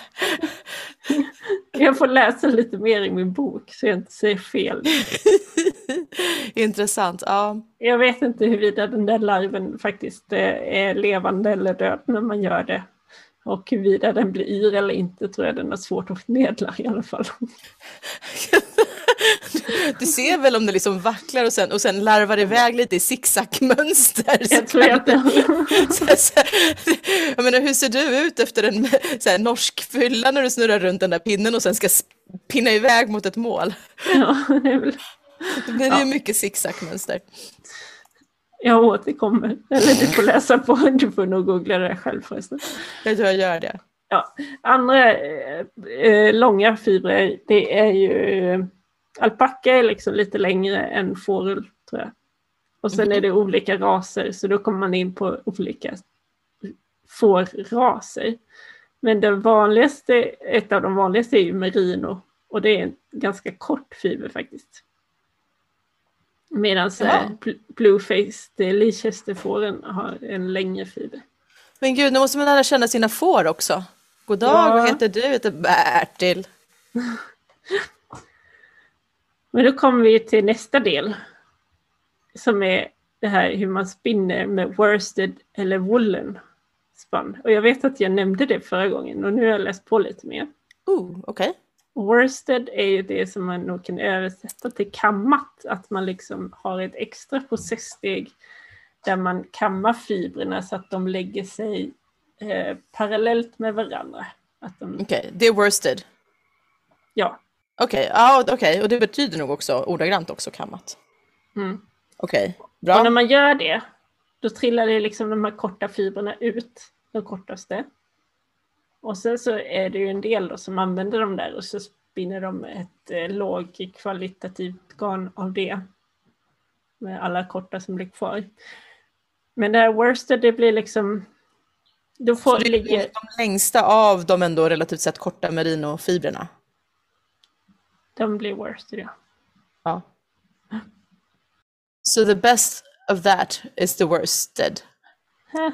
Jag får läsa lite mer i min bok så jag inte säger fel. Intressant. Ja. Jag vet inte huruvida den där larven faktiskt eh, är levande eller död när man gör det. Och huruvida den blir yr eller inte tror jag den är svårt att förmedla i alla fall. Du ser väl om det liksom vacklar och sen, och sen larvar iväg lite i zigzagmönster. Jag tror så, jag menar, hur ser du ut efter en så här, norsk fylla när du snurrar runt den där pinnen och sen ska pinna iväg mot ett mål? ja, det är väl, Då blir det Ja. ju mycket zigzagmönster. jag återkommer. Eller du får läsa på, du får nog googla det själv förresten. Jag tror jag gör det. Ja, andra eh, eh, långa fibrer, det är ju... Alpacka är liksom lite längre än fårull, tror jag. Och sen är det olika raser, så då kommer man in på olika fårraser. Men den vanligaste, ett av de vanligaste är ju merino. Och det är en ganska kort fiber faktiskt. Medan Jaha. bluefaced Leicesterfåren har en längre fiber. Men gud, nu måste man lära känna sina får också. God dag, Ja. vad heter du? Jag heter Bertil. Men då kommer vi till nästa del. Som är det här hur man spinner med worsted eller woolen spann. Och jag vet att jag nämnde det förra gången och nu har jag läst på lite mer. Oh, okej. Worsted är ju det som man nog kan översätta till kammat, att man liksom har ett extra processsteg där man kammar fibrerna så att de lägger sig eh, parallellt med varandra. Att de, Okej, det är worsted. ja. Okej, ja, okej. och det betyder nog också ordagrant också kammat. Mm. Okej, Och när bra. man gör det, då trillar det liksom de här korta fibrerna ut, de kortaste. Och sen så är det ju en del då som använder dem där och så spinner de ett eh, lågkvalitativt garn av det. Med alla korta som blir kvar. Men det här worsted, det blir liksom... Då Så får det är ligger... de längsta av de ändå relativt sett korta merinofibrerna. De blir worsted, ja. Ja. So the best of that is the worsted.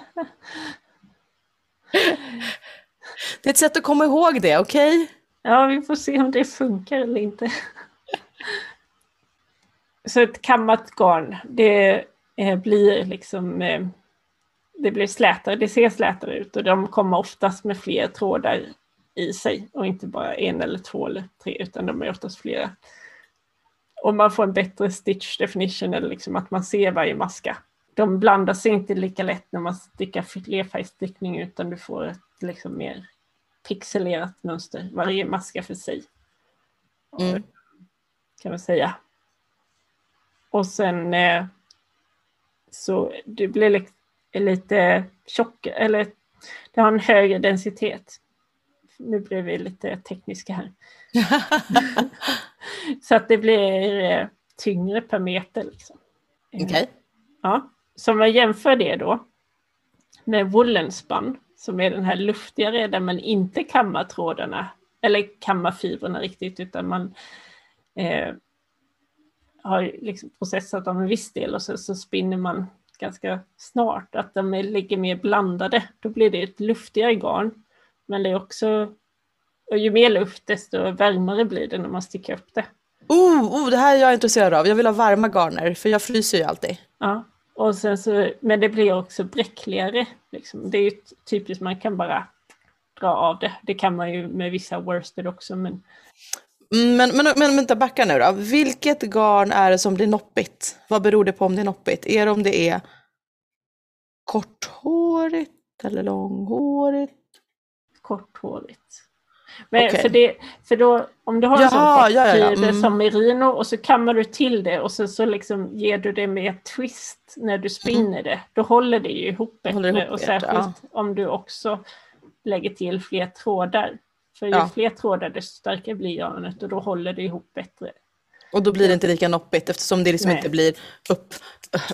Det är ett sätt att komma ihåg det, okej? Ja, vi får se om det funkar eller inte. Så ett kammat garn, det eh, blir liksom eh, det blir slätare, det ser slätare ut och de kommer oftast med fler trådar i sig och inte bara en eller två eller tre utan de är oftast flera. Och man får en bättre stitch definition eller liksom att man ser varje maska. De blandar sig inte lika lätt när man stickar flerfärgstickning utan du får ett liksom mer pixelerat mönster, varje maska för sig. Mm. Kan man säga. Och sen eh, så det blir li- lite tjock, eller det har en högre densitet. Nu blir vi lite tekniska här. Så att det blir eh, tyngre per meter. Liksom. Eh, Okej. Ja, så om man jämför det då med woolenspann som är den här luftigare där man inte kammar trådarna eller kammar fibrerna riktigt utan man eh, har liksom processat dem en viss del och så, så spinner man ganska snart att de ligger mer blandade. Då blir det ett luftigare garn men det är också och ju mer luft desto varmare blir det när man sticker upp det. Oh, oh, det här är jag intresserad av. Jag vill ha varma garner, för jag fryser ju alltid. Ja, och sen så, men det blir också bräckligare. Liksom. Det är ju typiskt, man kan bara dra av det. Det kan man ju med vissa worsted också, men Mm, Men, men, men vänta, backa nu då. Vilket garn är det som blir noppigt? Vad beror det på om det är noppigt? Är det om det är korthårigt eller långhårigt? Korthårigt. Men Okej. för, det, för då, om du har en Jaha, sån ja, ja, ja, mm. som merino och så kammar du till det och så, så liksom ger du det med twist när du spinner det, då håller det ju ihop bättre. Och särskilt om du också lägger till fler trådar. För ju Ja. fler trådar desto starkare blir garnet och då håller det ihop bättre. Och då blir det inte lika noppigt eftersom det liksom Nej. inte blir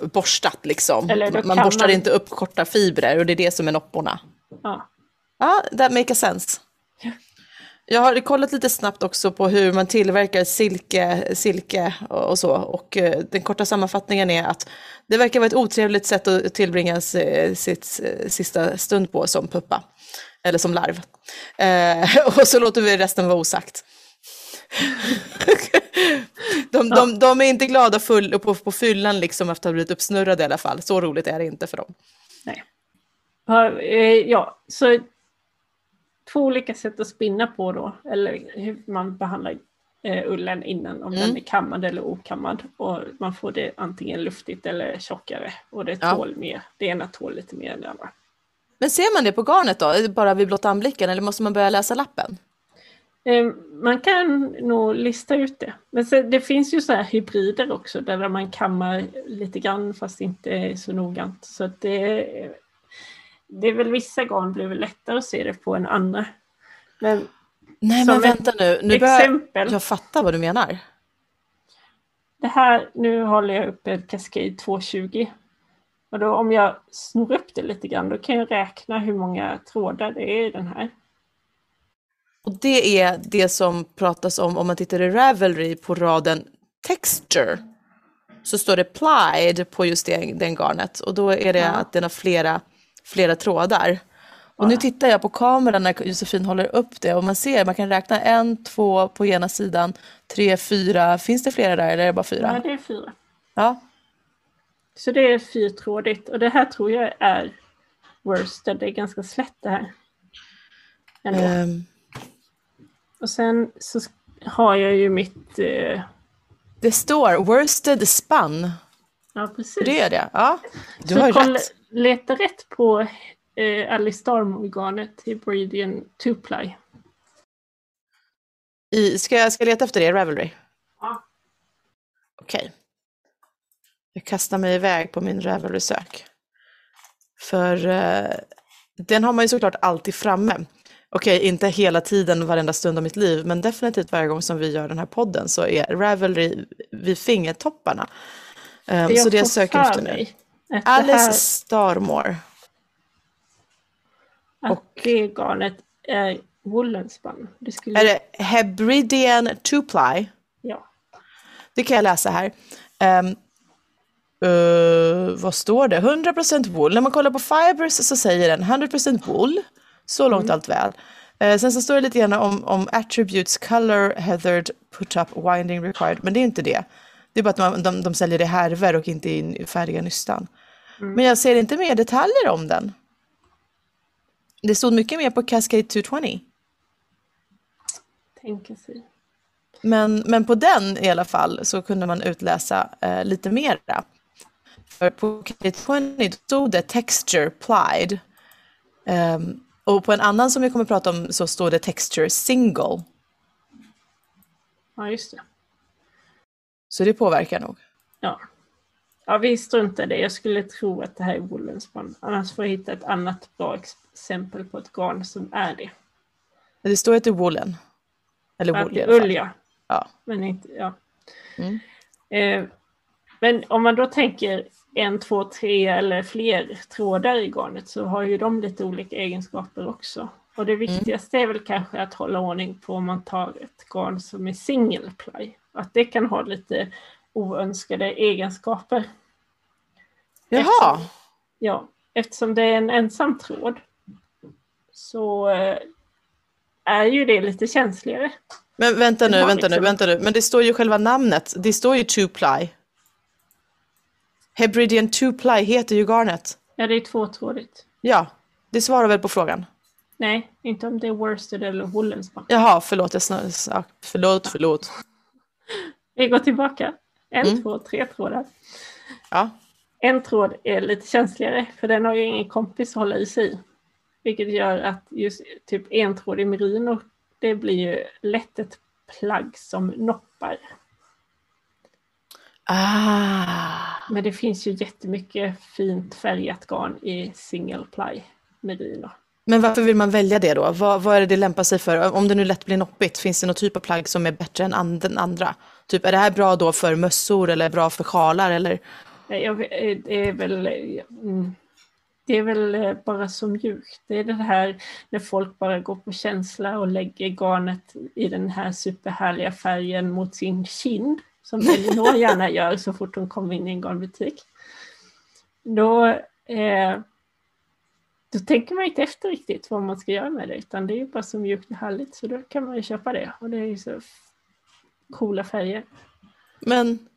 uppborstat liksom. Eller då Man borstar man- inte upp korta fibrer och det är det som är nopporna. Ja. Ja, that makes sense. Jag har kollat lite snabbt också på hur man tillverkar silke, silke och så. Och eh, den korta sammanfattningen är att det verkar vara ett otrevligt sätt att tillbringa eh, sitt eh, sista stund på som puppa. Eller som larv. Eh, och så låter vi resten vara osagt. de, de, de är inte glada full, på, på fyllan liksom efter att ha blivit uppsnurrade i alla fall. Så roligt är det inte för dem. Nej. Ja, så två olika sätt att spinna på då, eller hur man behandlar eh, ullen innan, om Mm. den är kammad eller okammad. Och man får det antingen luftigt eller tjockare och det Ja. tål mer. Det ena tål lite mer än det andra. Men ser man det på garnet då, bara vid blotta anblicken, eller måste man börja läsa lappen? Eh, Man kan nog lista ut det. Men sen, det finns ju så här hybrider också där man kammar lite grann fast inte så noggrant. Så det, det är väl vissa garn blir väl lättare att se det på än andra. Men Nej men vänta nu, nu börjar exempel. jag fatta vad du menar. Det här, nu håller jag upp ett Cascade 220. Och då om jag snor upp det lite grann, då kan jag räkna hur många trådar det är i den här. Och det är det som pratas om om man tittar i Ravelry på raden texture. Så står det plied på just det, den garnet och då är det Ja. att den har flera, flera trådar. Och nu Ja. tittar jag på kameran när Josefin håller upp det och man ser, man kan räkna en, två på ena sidan, tre, fyra, finns det flera där eller är det bara Ja, fyra? det är fyra. Ja. Så det är fyrtrådigt och det här tror jag är worsted. Det är ganska slätt det här. Ehm, Och sen så har jag ju mitt... Eh, det står worsted spun. ja, precis. Det är det? Ja. Du så har kolla, rätt. Leta rätt på eh, Alice Storm-organet i Bridian 2-ply. I, ska, jag, ska leta efter det i Ravelry? Ja. Okej. Jag kastar mig iväg på min Ravelry-sök. För eh, den har man ju såklart alltid framme. Okej, inte hela tiden, varenda stund av mitt liv, men definitivt varje gång som vi gör den här podden så är Ravelry vid fingertopparna. Eh, så det söker jag för efter nu. mig att Alice här, Starmore. att och- det garnet är woolenspann. Det skulle... Är det Hebridean 2-ply? Ja. Det kan jag läsa här. Um, uh, vad står det? 100% wool. När man kollar på fibers så säger den 100% wool. Så långt allt väl. Eh, sen så står det lite grann om, om attributes, color, heathered, put up, winding required. Men det är inte det. Det är bara att man, de, de säljer det härver och inte i färdiga nystan. Men jag ser inte mer detaljer om den. Det stod mycket mer på Cascade 220. Tänker sig. Men, men på den i alla fall så kunde man utläsa eh, lite mera. För på K20 stod det texture plied. Ehm, och på en annan som vi kommer att prata om så står det texture single. Ja, just det. Så det påverkar nog. Ja. Ja, vi struntar i det. Jag skulle tro att det här är woolenspann. Annars får jag hitta ett annat bra exempel på ett garn som är det. Det står att det är woolen. Eller Ja, wool i alla fall. ull, ja. Ja. Men inte, ja. Mm. Eh, men om man då tänker en, två, tre eller fler trådar i garnet så har ju de lite olika egenskaper också. Och det viktigaste är väl kanske att hålla ordning på om man tar ett garn som är single ply. Att det kan ha lite oönskade egenskaper. Jaha, Ja, eftersom det är en ensam tråd så eh, är ju det lite känsligare. men vänta nu, vänta nu, liksom. vänta nu. Men det står ju själva namnet. Det står ju two ply. Hebridean two ply heter ju garnet. Ja, det är tvåtrådigt. Ja, det svarar väl på frågan. Nej, inte om det är worsted eller woolenspann. Jaha, förlåt, jag snö, förlåt, förlåt. Vi går tillbaka. En, Mm. två, tre trådar. Ja, En tråd är lite känsligare för den har ju ingen kompis att hålla i sig. Vilket gör att just typ entrådig merino, det blir ju lätt ett plagg som noppar. ah. Men det finns ju jättemycket fint färgat garn i single ply merino. Men varför vill man välja det då? Vad, vad är det det lämpar sig för? Om det nu lätt blir noppigt, finns det någon typ av plagg som är bättre än and- andra? Typ, är det här bra då för mössor eller bra för sjalar eller? Eh, jag, eh, det är väl eh, mm, det är väl bara så mjukt. Det är det här när folk bara går på känsla och lägger garnet i den här superhärliga färgen mot sin kind. Som Elinor gärna gör så fort hon kommer in i en garnbutik. Då, eh, då tänker man inte efter riktigt vad man ska göra med det. Utan det är ju bara så mjukt och härligt. Så då kan man ju köpa det. Och det är ju så coola färger. Men,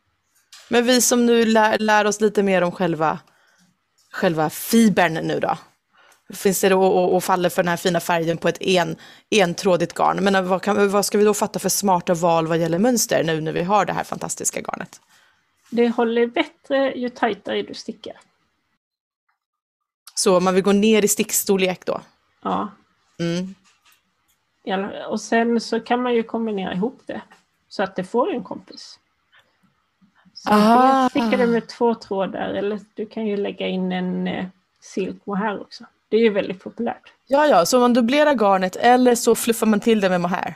men vi som nu lär, lär oss lite mer om själva, själva fibern nu då? Finns det då och, och faller för den här fina färgen på ett en, entrådigt garn? Men vad, kan, vad ska vi då fatta för smarta val vad gäller mönster nu när vi har det här fantastiska garnet? Det håller bättre ju tajtare du stickar. Så man vill gå ner i stickstorlek då? Ja, Mm. alla- och sen så kan man ju kombinera ihop det så att det får en kompis. Så Ah. antingen stickar du med två trådar eller du kan ju lägga in en eh, silk mohair också. Det är ju väldigt populärt. Ja, ja, så man dubblerar garnet eller så fluffar man till det med mohair.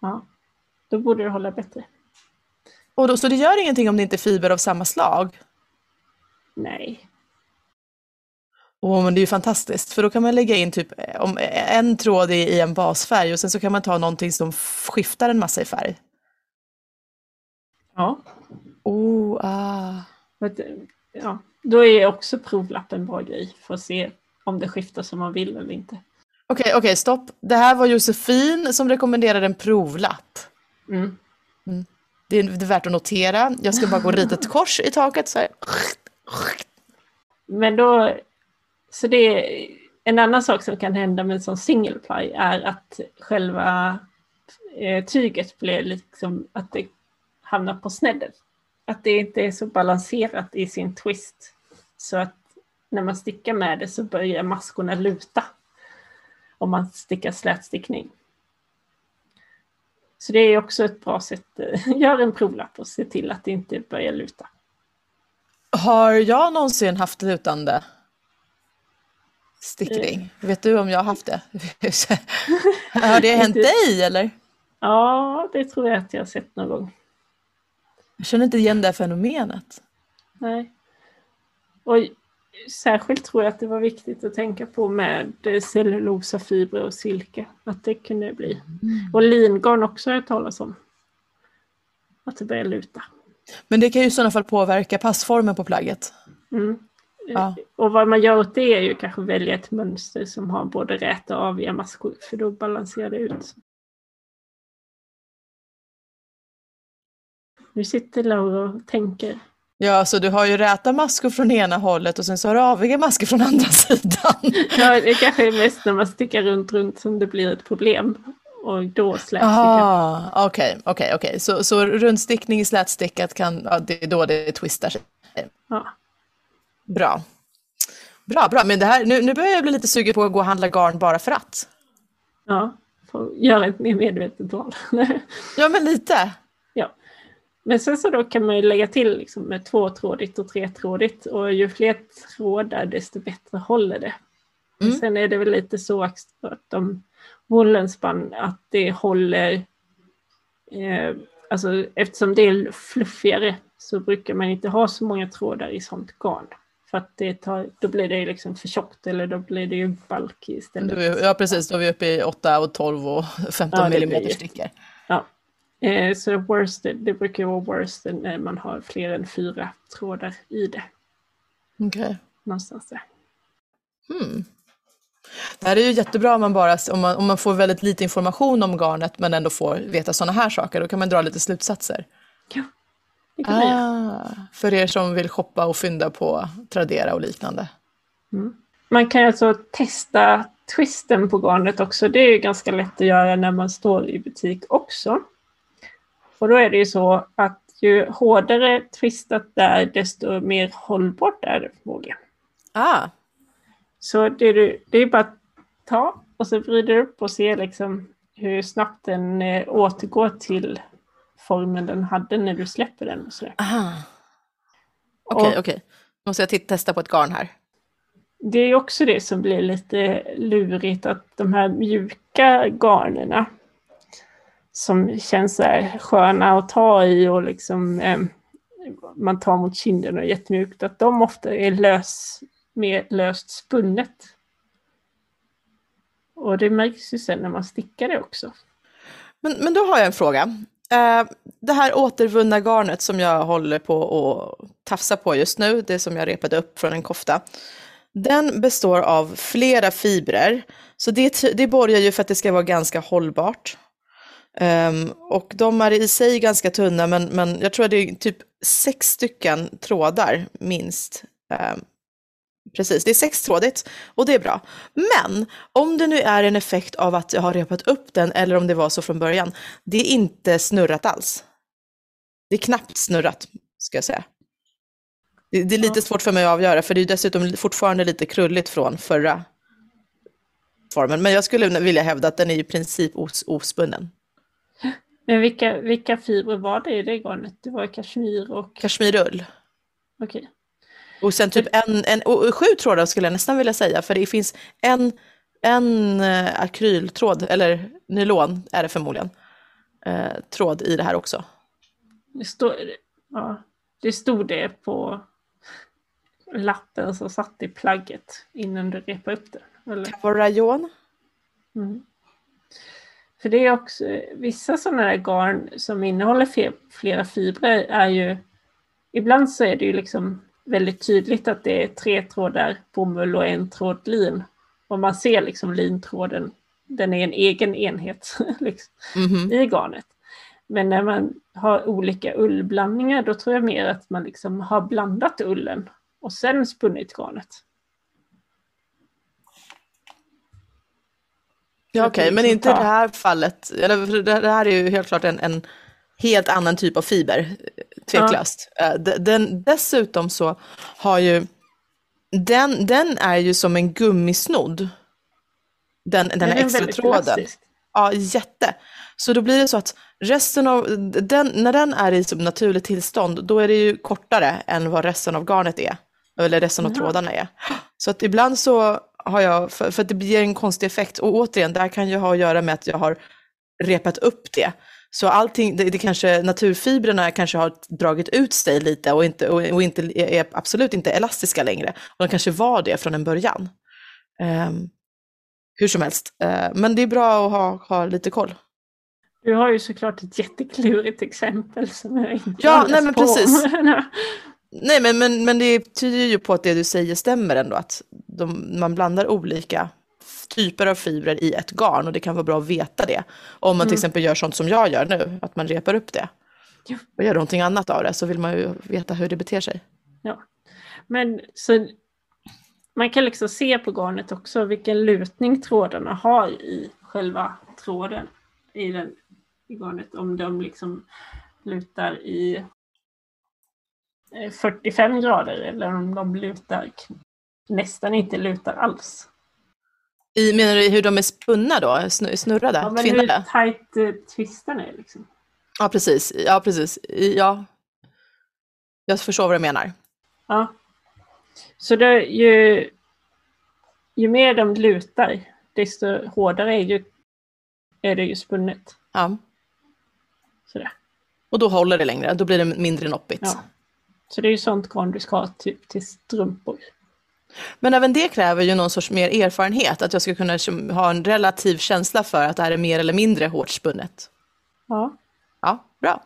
Ja, då borde det hålla bättre. Och då, så det gör ingenting om det inte är fiber av samma slag? Nej, Åh, men det är ju fantastiskt, för då kan man lägga in typ eh, om eh, en tråd i, en basfärg och sen så kan man ta någonting som skiftar en massa i färg. ja, Oh, ah. ja. då är också provlappen en bra grej för att se om det skiftar som man vill eller inte. Okej, okej, stopp. Det här var Josefin som rekommenderade en provlapp. Mm. Det är, det är värt att notera. Jag ska bara gå och rita ett kors i taket så här. Men då, så det en annan sak som kan hända med en sån single ply är att själva eh, tyget blir liksom att det hamnar på snedden. Att det inte är så balanserat i sin twist. Så att när man stickar med det så börjar maskorna luta. Om man stickar slätstickning. Så det är också ett bra sätt. Gör en provlapp och se till att det inte börjar luta. Har jag någonsin haft lutande stickning? Mm. Vet du om jag har haft det? har det hänt dig eller? Ja, det tror jag att jag har sett någon gång. Jag känner inte igen det fenomenet. Nej. Och särskilt tror jag att det var viktigt att tänka på med cellulosa, fibrer och silke. Att det kunde bli. Mm. Och lingarn också har jag talat om. Att det börjar luta. Men det kan ju i sådana fall påverka passformen på plagget. Mm. Ja. Och vad man gör åt det är ju kanske välja ett mönster som har både räta och aviga maskor. För då balanserar det ut. Nu sitter Laura och tänker. Ja, så du har ju räta maskor från ena hållet och sen så har du aviga maskor från andra sidan. ja, det kanske är mest när man stickar runt, runt som det blir ett problem. Och då slätstickar. Okej, okej, okej. Så, så rundstickning i slätstickat kan, ja, det är då det twistar sig. Ja. Bra. Bra, bra. Men det här, nu, nu börjar jag bli lite sugen på att gå och handla garn bara för att. Ja, får göra ett mer medvetet val. ja, men lite. Men sen så då kan man ju lägga till liksom med tvåtrådigt och tretrådigt och ju fler trådar desto bättre håller det. Mm. Sen är det väl lite så att de wollenspann att det håller, eh, alltså eftersom det är fluffigare så brukar man inte ha så många trådar i sånt garn. För att det tar, då blir det liksom för tjockt eller då blir det ju bulk istället. Ja precis, då är vi uppe i 8 och 12 och 15 ja, millimeter stickor. Eh, så worsted, det brukar vara worsted när man har fler än fyra trådar i det. Okej. Okay. Någonstans där. Hmm. Det här är ju jättebra om man, bara, om, man, om man får väldigt lite information om garnet men ändå får veta sådana här saker. Då kan man dra lite slutsatser. Ja, det kan ah, man För er som vill shoppa och fynda på Tradera och liknande. Mm. Man kan alltså testa twisten på garnet också. Det är ganska lätt att göra när man står i butik också. Och då är det ju så att ju hårdare twistat det är, desto mer hållbart är det förmodligen. Ah. Så det, är, det är bara att ta och så vrider du upp och se liksom hur snabbt den eh, återgår till formen den hade när du släpper den. Okej, okej. Okay, okay. Måste jag testa på ett garn här? Det är också det som blir lite lurigt att de här mjuka garnerna som känns så här sköna att ta i och liksom eh, man tar mot kinden och är jättemjukt, att de ofta är lös, mer löst spunnet. Och det märks ju sen när man stickar det också. Men, men då har jag en fråga. Eh, det här återvunna garnet som jag håller på att tafsa på just nu, det som jag repade upp från en kofta. Den består av flera fibrer, så det, det borgar ju för att det ska vara ganska hållbart. Um, och de är i sig ganska tunna, men, men jag tror att det är typ sex stycken trådar minst. Um, precis, det är sextrådigt och det är bra. Men om det nu är en effekt av att jag har repat upp den eller om det var så från början, det är inte snurrat alls. Det är knappt snurrat, ska jag säga. Det, det är lite svårt för mig att avgöra, för det är dessutom fortfarande lite krulligt från förra formen. Men jag skulle vilja hävda att den är i princip os ospunnen. Men vilka, vilka fibrer var det i det garnet? Det var kashmir och... Kashmirull. Okej. Okay. Och sen typ en, en och sju trådar skulle jag nästan vilja säga, för det finns en, en uh, akryltråd, eller nylon är det förmodligen, uh, tråd i det här också. Det, stod, ja, det stod det på lappen som satt i plagget innan du repade upp det? Eller? Kavarajon. Mm. För det är också vissa sådana där garn som innehåller flera fibrer är ju ibland så är det ju liksom väldigt tydligt att det är tre trådar bomull och en tråd lin. Och man ser liksom lintråden, den är en egen enhet liksom, mm -hmm. i garnet. Men när man har olika ullblandningar då tror jag mer att man liksom har blandat ullen och sen spunnit garnet. Ja, okej, att men inte i det här fallet. Det här är ju helt klart en, en helt annan typ av fiber, eh, tveklöst. Eh, de- Den, dessutom så har ju, den, den är ju som en gummisnodd. Den, den Den här är extra tråden. elastisk. Ja, jätte. Så då blir det så att resten av, den, när den är i som naturligt tillstånd, då är det ju kortare än vad resten av garnet är. Eller resten av Jaha. trådarna är. Så att ibland så har jag, för, för att det blir en konstig effekt, och återigen, det här kan ju ha att göra med att jag har repat upp det. Så allting, det, det kanske, naturfibrerna kanske har dragit ut sig lite och, inte, och, och inte, är absolut inte elastiska längre. Och de kanske var det från en början. Ehm, hur som helst, Eh, men det är bra att ha, ha lite koll. Du har ju såklart ett jätteklurigt exempel som jag inte Ja, nej, men på precis. Nej, men, men, men det tyder ju på att det du säger stämmer ändå, att de, man blandar olika typer av fibrer i ett garn och det kan vara bra att veta det. Om man till Mm. exempel gör sånt som jag gör nu, att man repar upp det Ja. och gör någonting annat av det, så vill man ju veta hur det beter sig. Ja. Men så man kan liksom se på garnet också vilken lutning trådarna har i själva tråden i, den, i garnet. Om de liksom lutar i 45 grader eller om de lutar nästan inte lutar alls. I, menar du hur de är spunna då, Snu- snurrade, Ja, men hur tajt eh, twisten är liksom. Ja, precis. Ja, precis. Ja. Jag förstår vad du menar. Ja. Så det, ju, ju mer de lutar, desto hårdare är, ju, är det ju spunnet. Ja. Sådär. Och då håller det längre, då blir det mindre noppigt. Ja. Så det är ju sånt garn du ska ha typ till strumpor. Men även det kräver ju någon sorts mer erfarenhet, att jag ska kunna ha en relativ känsla för att det här är mer eller mindre hårt spunnet. Ja. Ja, bra.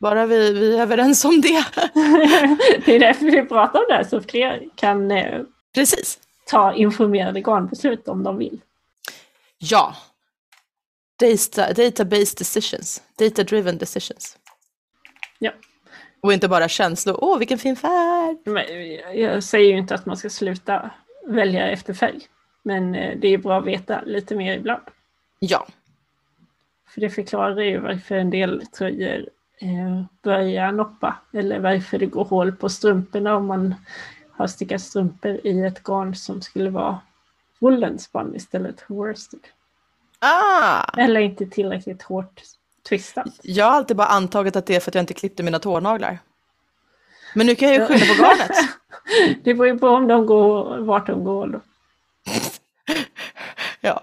Bara vi, vi är överens om det. det är därför vi pratar om det här, så fler kan eh, Precis. ta informerade garnbeslut om de vill. Ja. Data, data-based decisions. Data-driven decisions. Ja. Och inte bara känslor. Åh, vilken fin färg! Men jag säger ju inte att man ska sluta välja efter färg. Men eh, det är bra att veta lite mer ibland. Ja. För det förklarar ju varför en del tröjor eh, börjar noppa. Eller varför det går hål på strumporna om man har stickat strumpor i ett garn som skulle vara woolenspann istället för worsted. Ah! Eller inte tillräckligt hårt twistat. Jag har alltid bara antagit att det är för att jag inte klippte mina tånaglar. Men nu kan jag ju skylla på garnet. Det beror ju på om de går, vart de går. Då. Ja.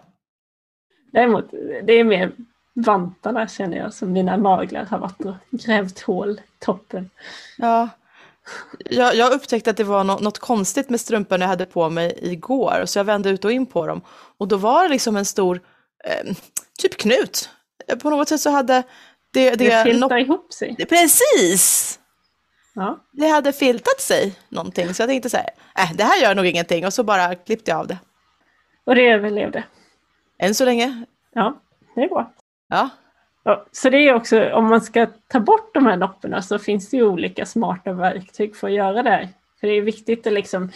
Däremot, det är mer vantarna känner jag som mina naglar har varit och grävt hål i toppen. Ja. Jag, jag upptäckte att det var nå- något konstigt med strumporna jag hade på mig igår, så jag vände ut och in på dem. Och då var det liksom en stor, eh, typ knut. På något sätt så hade det... Det det filtar nå- ihop sig. Precis! Ja. Det hade filtat sig någonting, så jag tänkte så här, äh, det här gör nog ingenting. Och så bara klippte jag av det. Och det överlevde. Än så länge, Ja, det är bra. ja. Ja, så det är också, om man ska ta bort de här nopporna så finns det ju olika smarta verktyg för att göra det här. För det är viktigt att liksom...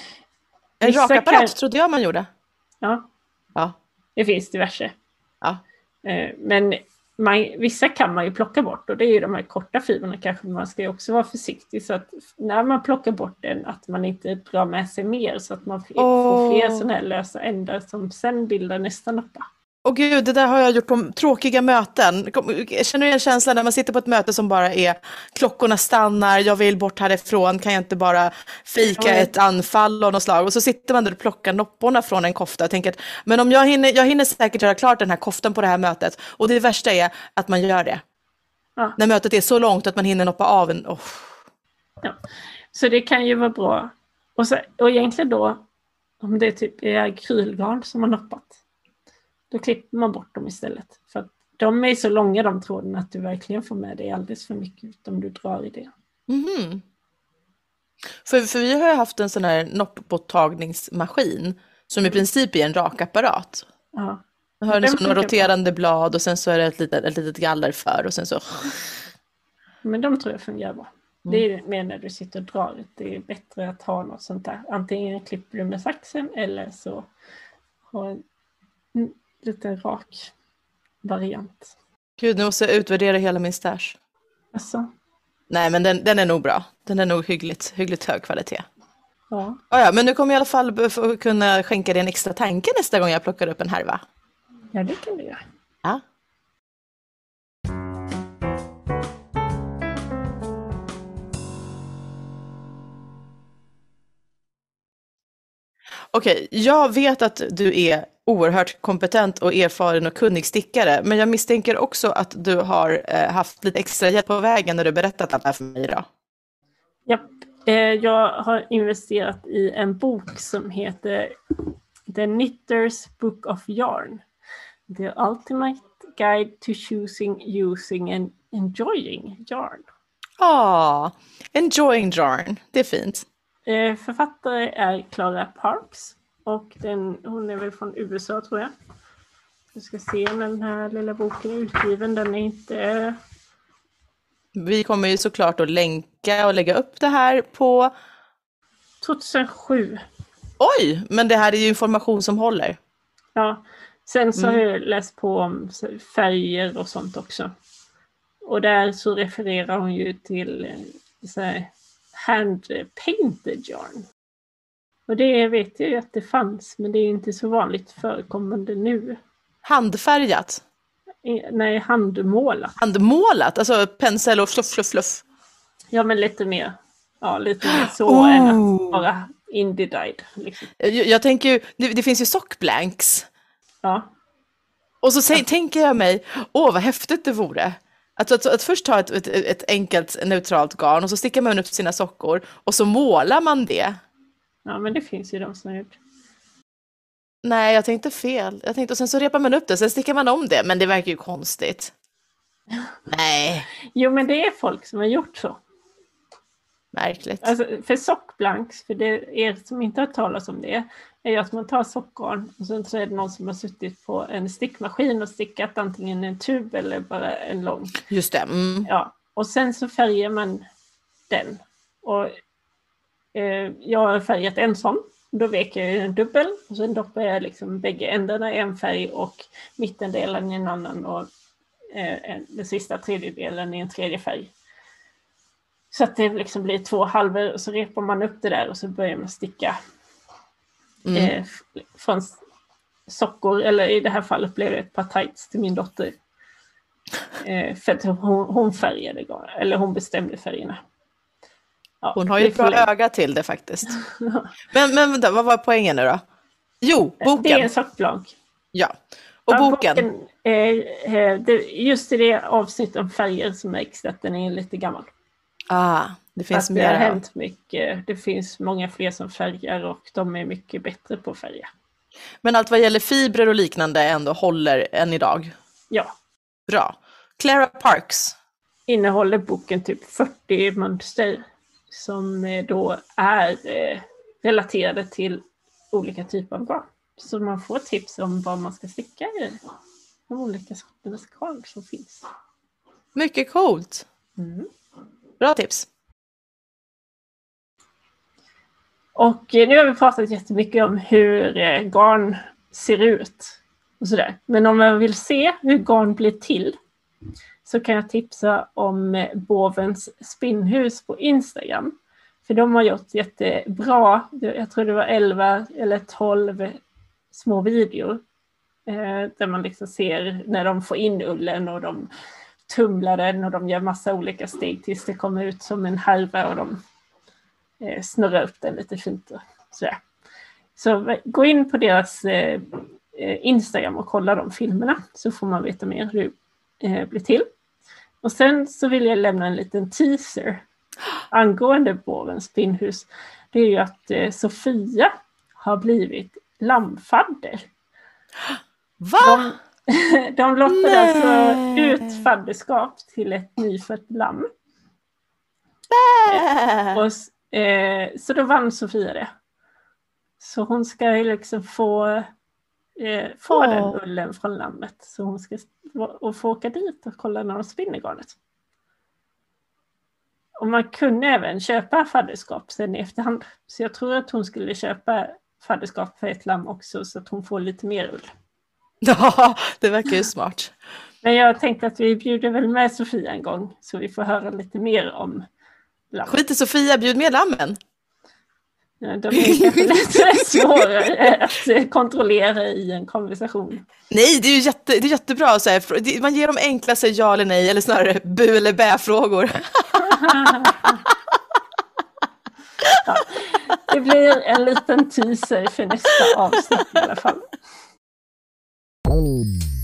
En rakapparat kan- trodde jag man gjorde. Ja, Ja, det finns diverse. ja. Eh, Men man, vissa kan man ju plocka bort och det är ju de här korta fibrerna kanske man ska ju också vara försiktig så att när man plockar bort den att man inte drar med sig mer så att man f- får fler sådana här lösa ändar som sen bildar nästa noppa. Och gud, det där har jag gjort på tråkiga möten. Känner du igen känslan när man sitter på ett möte som bara är klockorna stannar, jag vill bort härifrån, kan jag inte bara fika ett anfall av något slag? Och så sitter man där och plockar nopporna från en kofta och tänker att men om jag hinner, jag hinner säkert göra klart den här koftan på det här mötet. Och det värsta är att man gör det. Ja. När mötet är så långt att man hinner noppa av en. Oh. Ja. Så det kan ju vara bra. Och, så, och egentligen då, om det typ är akrylgarn som har noppat, då klipper man bort dem istället. För att de är så långa de trådarna att du verkligen får med dig alldeles för mycket om du drar i det. Mhm. För, för vi har ju haft en sån här noppborttagningsmaskin som i princip är en rakapparat. Ja. Jag har liksom några funkar bra. roterande blad och sen så är det ett litet, ett litet galler för och sen så... Men de tror jag fungerar bra. Det är mer när du sitter och drar. Det är bättre att ha något sånt där. Antingen klipper du med saxen eller så ha en, en lite rak variant. Gud, nu måste jag utvärdera hela min stash. Alltså, Nej, men den, den är nog bra. Den är nog hyggligt, hyggligt hög kvalitet. ja. Ja, ja, men nu kommer jag i alla fall kunna skänka dig en extra tanke nästa gång jag plockar upp en härva. ja, det kan du göra. Ja. Okej, jag vet att du är oerhört kompetent och erfaren och kunnig stickare, men jag misstänker också att du har eh, haft lite extra hjälp på vägen när du berättat allt det här för mig idag. Japp. Eh, jag har investerat i en bok som heter The Knitters Book of Yarn. The Ultimate Guide to Choosing, Using and Enjoying Yarn. Ah, enjoying yarn, det är fint. Eh, författare är Clara Parks och den, hon är väl från USA tror jag. Vi ska se när den här lilla boken är utgiven. Den är inte... Vi kommer ju såklart att länka och lägga upp det här på 2007. Oj, men det här är ju information som håller. Ja. Sen så har Mm. jag läst på om färger och sånt också. Och där så refererar hon ju till eh, så här, hand painted yarn. Och det vet jag ju att det fanns, men det är inte så vanligt förekommande nu. Handfärgat, Nej, handmålat. handmålat, alltså pensel och fluff, fluff, fluff. Ja, men lite mer. Ja, lite mer så Oh. än att bara indie-dyed. Liksom. Jag, jag tänker ju, det, det finns ju sockblanks. Ja. Och så sä- tänker jag mig, åh vad häftigt det vore. Att, att, att först ta ett, ett, ett enkelt neutralt garn och så stickar man upp sina sockor och så målar man det. ja, men det finns ju de som har gjort. Nej, jag tänkte fel. Jag tänkte, och sen så repar man upp det, sen stickar man om det, men det verkar ju konstigt. Nej, Jo, men det är folk som har gjort så. Märkligt. Alltså, för sockblanks, för det er som inte har hört talas om det, är ju att man tar sockgarn och sen så är det någon som har suttit på en stickmaskin och stickat antingen en tub eller bara en lång. Just det. Mm. Ja, och sen så färgar man den. Och eh, jag har färgat en sån. Då vek jag en dubbel och sen doppar jag liksom bägge ändarna i en färg och mittendelen i en annan och eh, en- den sista tredjedelen i en tredje färg. Så att det liksom blir två halvor och så repar man upp det där och så börjar man sticka Mm. eh, från sockor, eller i det här fallet blev det ett par tights till min dotter. Eh, för att hon, hon färgade, eller hon bestämde färgerna. Ja, Hon har ju ett bra jag- öga till det faktiskt. Men, men vänta, vad var poängen nu då? Jo, Det är boken. en sockblank. Ja. Och Ja, boken. eh, eh, det, just i det avsnitt om färger som är extra, den är lite gammal. Ah, det Att finns det har mer. hänt mycket. Det finns många fler som färgar och de är mycket bättre på att färga. Men allt vad gäller fibrer och liknande ändå håller än idag. Ja, Bra. Clara Parks. innehåller boken typ 40 mönster som eh, då är eh, relaterade till olika typer av garn. Så man får tips om vad man ska sticka i de olika sorternas garn som finns. Mycket coolt. Mm. Bra tips. Och eh, nu har vi pratat jättemycket om hur eh, garn ser ut och sådär. Men om man vill se hur garn blir till så kan jag tipsa om eh, Bovens spinnhus på Instagram. För de har gjort jättebra, jag tror det var 11 eller 12 små videor eh, där man liksom ser när de får in ullen och de tumlar den och de gör massa olika steg tills det kommer ut som en härva och de eh, snurra upp den lite fint. Och sådär. Så gå in på deras eh, eh, Instagram och kolla de filmerna så får man veta mer hur det eh, blir till. Och sen så vill jag lämna en liten teaser angående Bovens spinnhus. Det är ju att eh, Sofia har blivit lammfadder. Va? De, de lottade Nej. alltså ut fadderskap till ett nyfött lamm. Äh. Och, eh, så då vann Sofia det. Så hon ska ju liksom få, eh, få Åh. den ullen från lammet. Så hon ska och få åka dit och kolla när de spinner garnet. och man kunde även köpa fadderskap sen i efterhand. Så jag tror att hon skulle köpa fadderskap för ett lamm också så att hon får lite mer ull. Ja, det verkar ju smart. Men jag tänkte att vi bjuder väl med Sofia en gång så vi får höra lite mer om lamm. Skit i Sofia, bjud med lammen. Ja, De är kanske lite svårare att kontrollera i en konversation. Nej, det är ju jätte, det är jättebra. Så här, man ger dem enkla så här, ja eller nej, eller snarare bu eller bä-frågor. Det blir en liten teaser för nästa avsnitt i alla fall. Tony.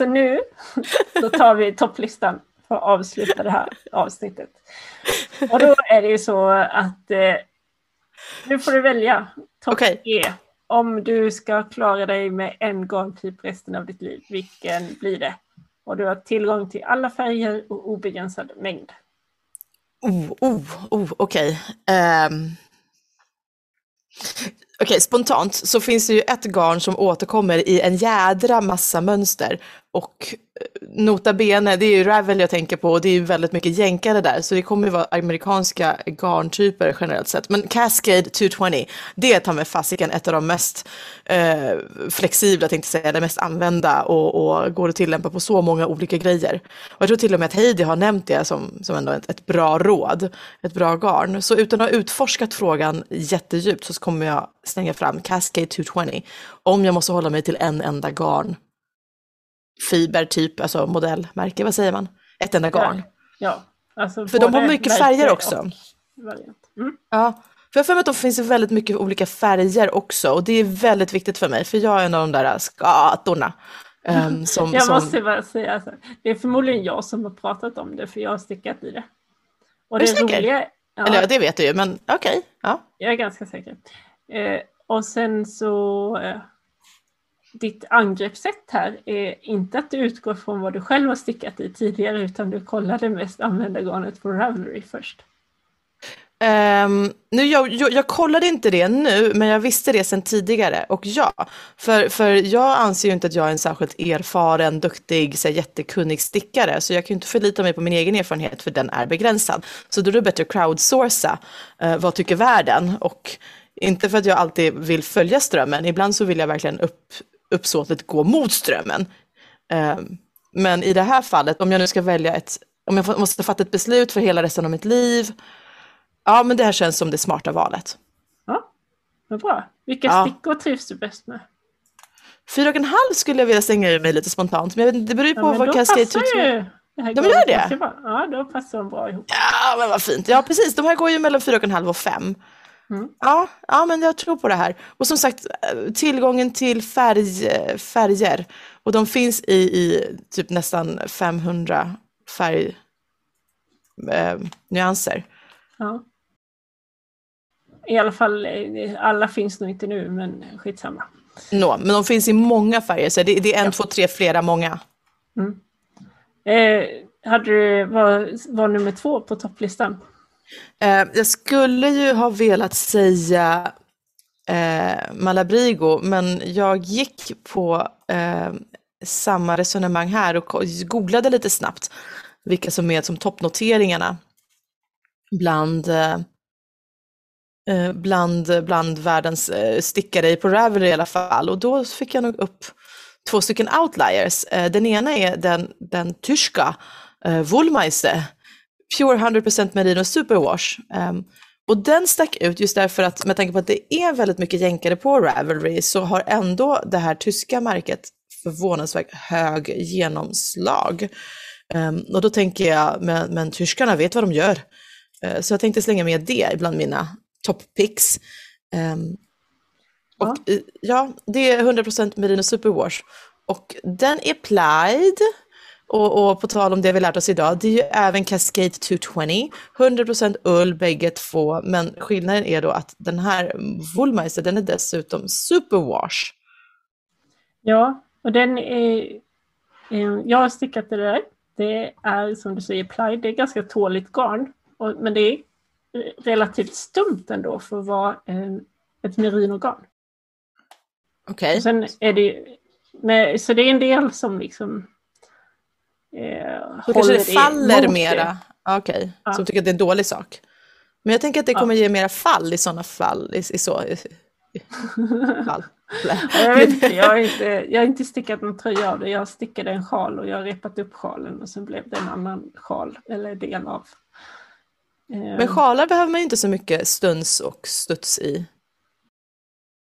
Så nu så tar vi topplistan för att avsluta det här avsnittet. Och då är det ju så att eh, nu får du välja topp Okej. tre. Om du ska klara dig med en garntyp resten av ditt liv, vilken blir det? Och du har tillgång till alla färger och obegränsad mängd. Oh, oh, oh okej. Ehm. Okej, spontant så finns det ju ett garn som återkommer i en jädra massa mönster. Och nota bene, det är ju Ravel jag tänker på och det är ju väldigt mycket jänkare där. Så det kommer ju vara amerikanska garntyper generellt sett. Men Cascade 220, det tar med fasiken ett av de mest eh, flexibla, tänkte jag säga, det mest använda och, och går att tillämpa på så många olika grejer. Och jag tror till och med att Heidi har nämnt det som, som ändå ett, ett bra råd, ett bra garn. Så utan att ha utforskat frågan jättedjupt så kommer jag slänga fram Cascade 220 om jag måste hålla mig till en enda garn. Fiber typ, alltså modellmärke, vad säger man? Ett enda garn. Ja, alltså För de har mycket färger också. Mm. Ja, för jag har för mig att det finns väldigt mycket olika färger också och det är väldigt viktigt för mig för jag är en av de där skatorna. ehm, som, Jag som, måste bara säga, alltså, det är förmodligen jag som har pratat om det för jag har stickat i det. Och Är du det säker? roliga, ja, Eller ja, det vet du ju, men okej. ja. jag är ganska säker. Eh, och sen så, eh, ditt angreppssätt här är inte att du utgår från vad du själv har stickat i tidigare utan du kollar det mest använda garnet på Ravelry först. Um, nu, jag, jag, jag kollade inte det nu, men jag visste det sedan tidigare. Och ja, för, för jag anser ju inte att jag är en särskilt erfaren, duktig, så här, jättekunnig stickare. Så jag kan ju inte förlita mig på min egen erfarenhet, för den är begränsad. Så då är det bättre att crowdsourca. Uh, vad tycker världen? Och inte för att jag alltid vill följa strömmen. Ibland så vill jag verkligen upp, uppsåtligt gå mot strömmen. Ehm, men i det här fallet, om jag nu ska välja ett, om jag måste fatta ett beslut för hela resten av mitt liv, Ja, men det här känns som det smarta valet. Ja, vad bra. Vilka Ja. stickor trivs du bäst med? Fyra och en halv skulle jag vilja slänga ur mig lite spontant, men jag vet, inte, det beror ju på Ja, vad Cascade passar 22... ju det här De gör det? Ja, då passar de bra ihop. Ja, men vad fint. Ja, precis. De här går ju mellan fyra och en halv och fem. Mm. Ja, ja, men jag tror på det här. Och som sagt, eh, tillgången till färg, eh, färger. Och de finns i, i typ nästan 500 färgnyanser. Eh. Ja. I alla fall, eh, alla finns nog inte nu, men skitsamma. Nå, men de finns i många färger, så det, det är en, två, tre, flera, många. Eh, hade du, var, var nummer två på topplistan? Eh, jag skulle ju ha velat säga eh, Malabrigo, men jag gick på eh, samma resonemang här och googlade lite snabbt vilka som är som toppnoteringarna bland, eh, eh, bland, bland världens eh, stickare på Ravelry i alla fall. Och då fick jag nog upp två stycken outliers. Eh, den ena är den, den tyska eh, Wollmeister, Pure 100% Merino Superwash. Um, och den stack ut just därför att med tanke på att det är väldigt mycket jänkare på Ravelry så har ändå det här tyska märket förvånansvärt hög genomslag. Um, och då tänker jag, men, men tyskarna vet vad de gör. Uh, så jag tänkte slänga med det bland mina top picks. Um, Och i- ja, det är 100% Merino Superwash. Och den är plied. Och, och på tal om det vi lärt oss idag, det är ju även Cascade 220. 100% ull bägge två, men skillnaden är då att den här Woolmeister, den är dessutom Superwash. Ja, och den är... eh, Jag har stickat det där. Det är som du säger ply, det är ganska tåligt garn. Men det är eh, relativt stumt ändå för att vara eh, ett merinogarn. Okej, Och sen är det ju- så det är en del som liksom eh, då kanske det faller mera. Okej, Ja. som tycker att det är en dålig sak. Men jag tänker att det Ja. kommer ge mera fall i sådana fall. I, i så, i, fall. Ja, Jag, vet inte, jag, har inte, jag har inte stickat någon tröja av det. Jag stickade en sjal och jag har repat upp sjalen och sen blev det en annan sjal eller del av. Eh, Men sjalar behöver man ju inte så mycket stuns och studs i.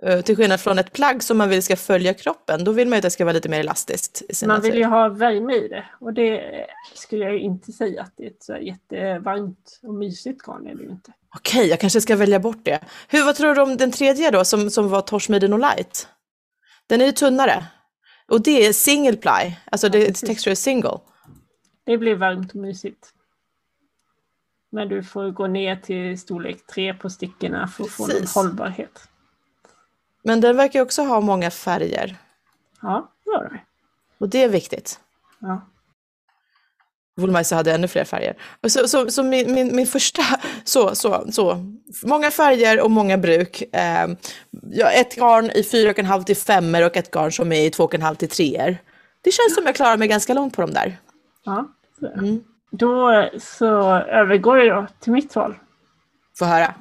Eh, Till skillnad från ett plagg som man vill ska följa kroppen, då vill man ju att det ska vara lite mer elastiskt. Man vill ju natur. ha värme i det och det skulle jag ju inte säga att det är ett så jättevarmt och mysigt garn är det ju inte. Okej, jag kanske ska välja bort det. Hur, vad tror du om den tredje då, som, som var Torch Merino Light? Den är ju tunnare. Och det är single ply, alltså det är precis. texture single. Det blir varmt och mysigt. Men du får gå ner till storlek 3 på stickorna för att få någon Precis. hållbarhet. Men den verkar också ha många färger. Ja, det gör det. Och det är viktigt. Ja. Woolmeister hade ännu fler färger. Så, så, så min, min, min första, så, så, så, många färger och många bruk. Eh, ja, ett garn i 4,5 till 5 och ett garn som är i 2,5 till 3 Det känns som jag klarar mig ganska långt på de där. ja så. Mm. Då så övergår jag till mitt val. Få höra.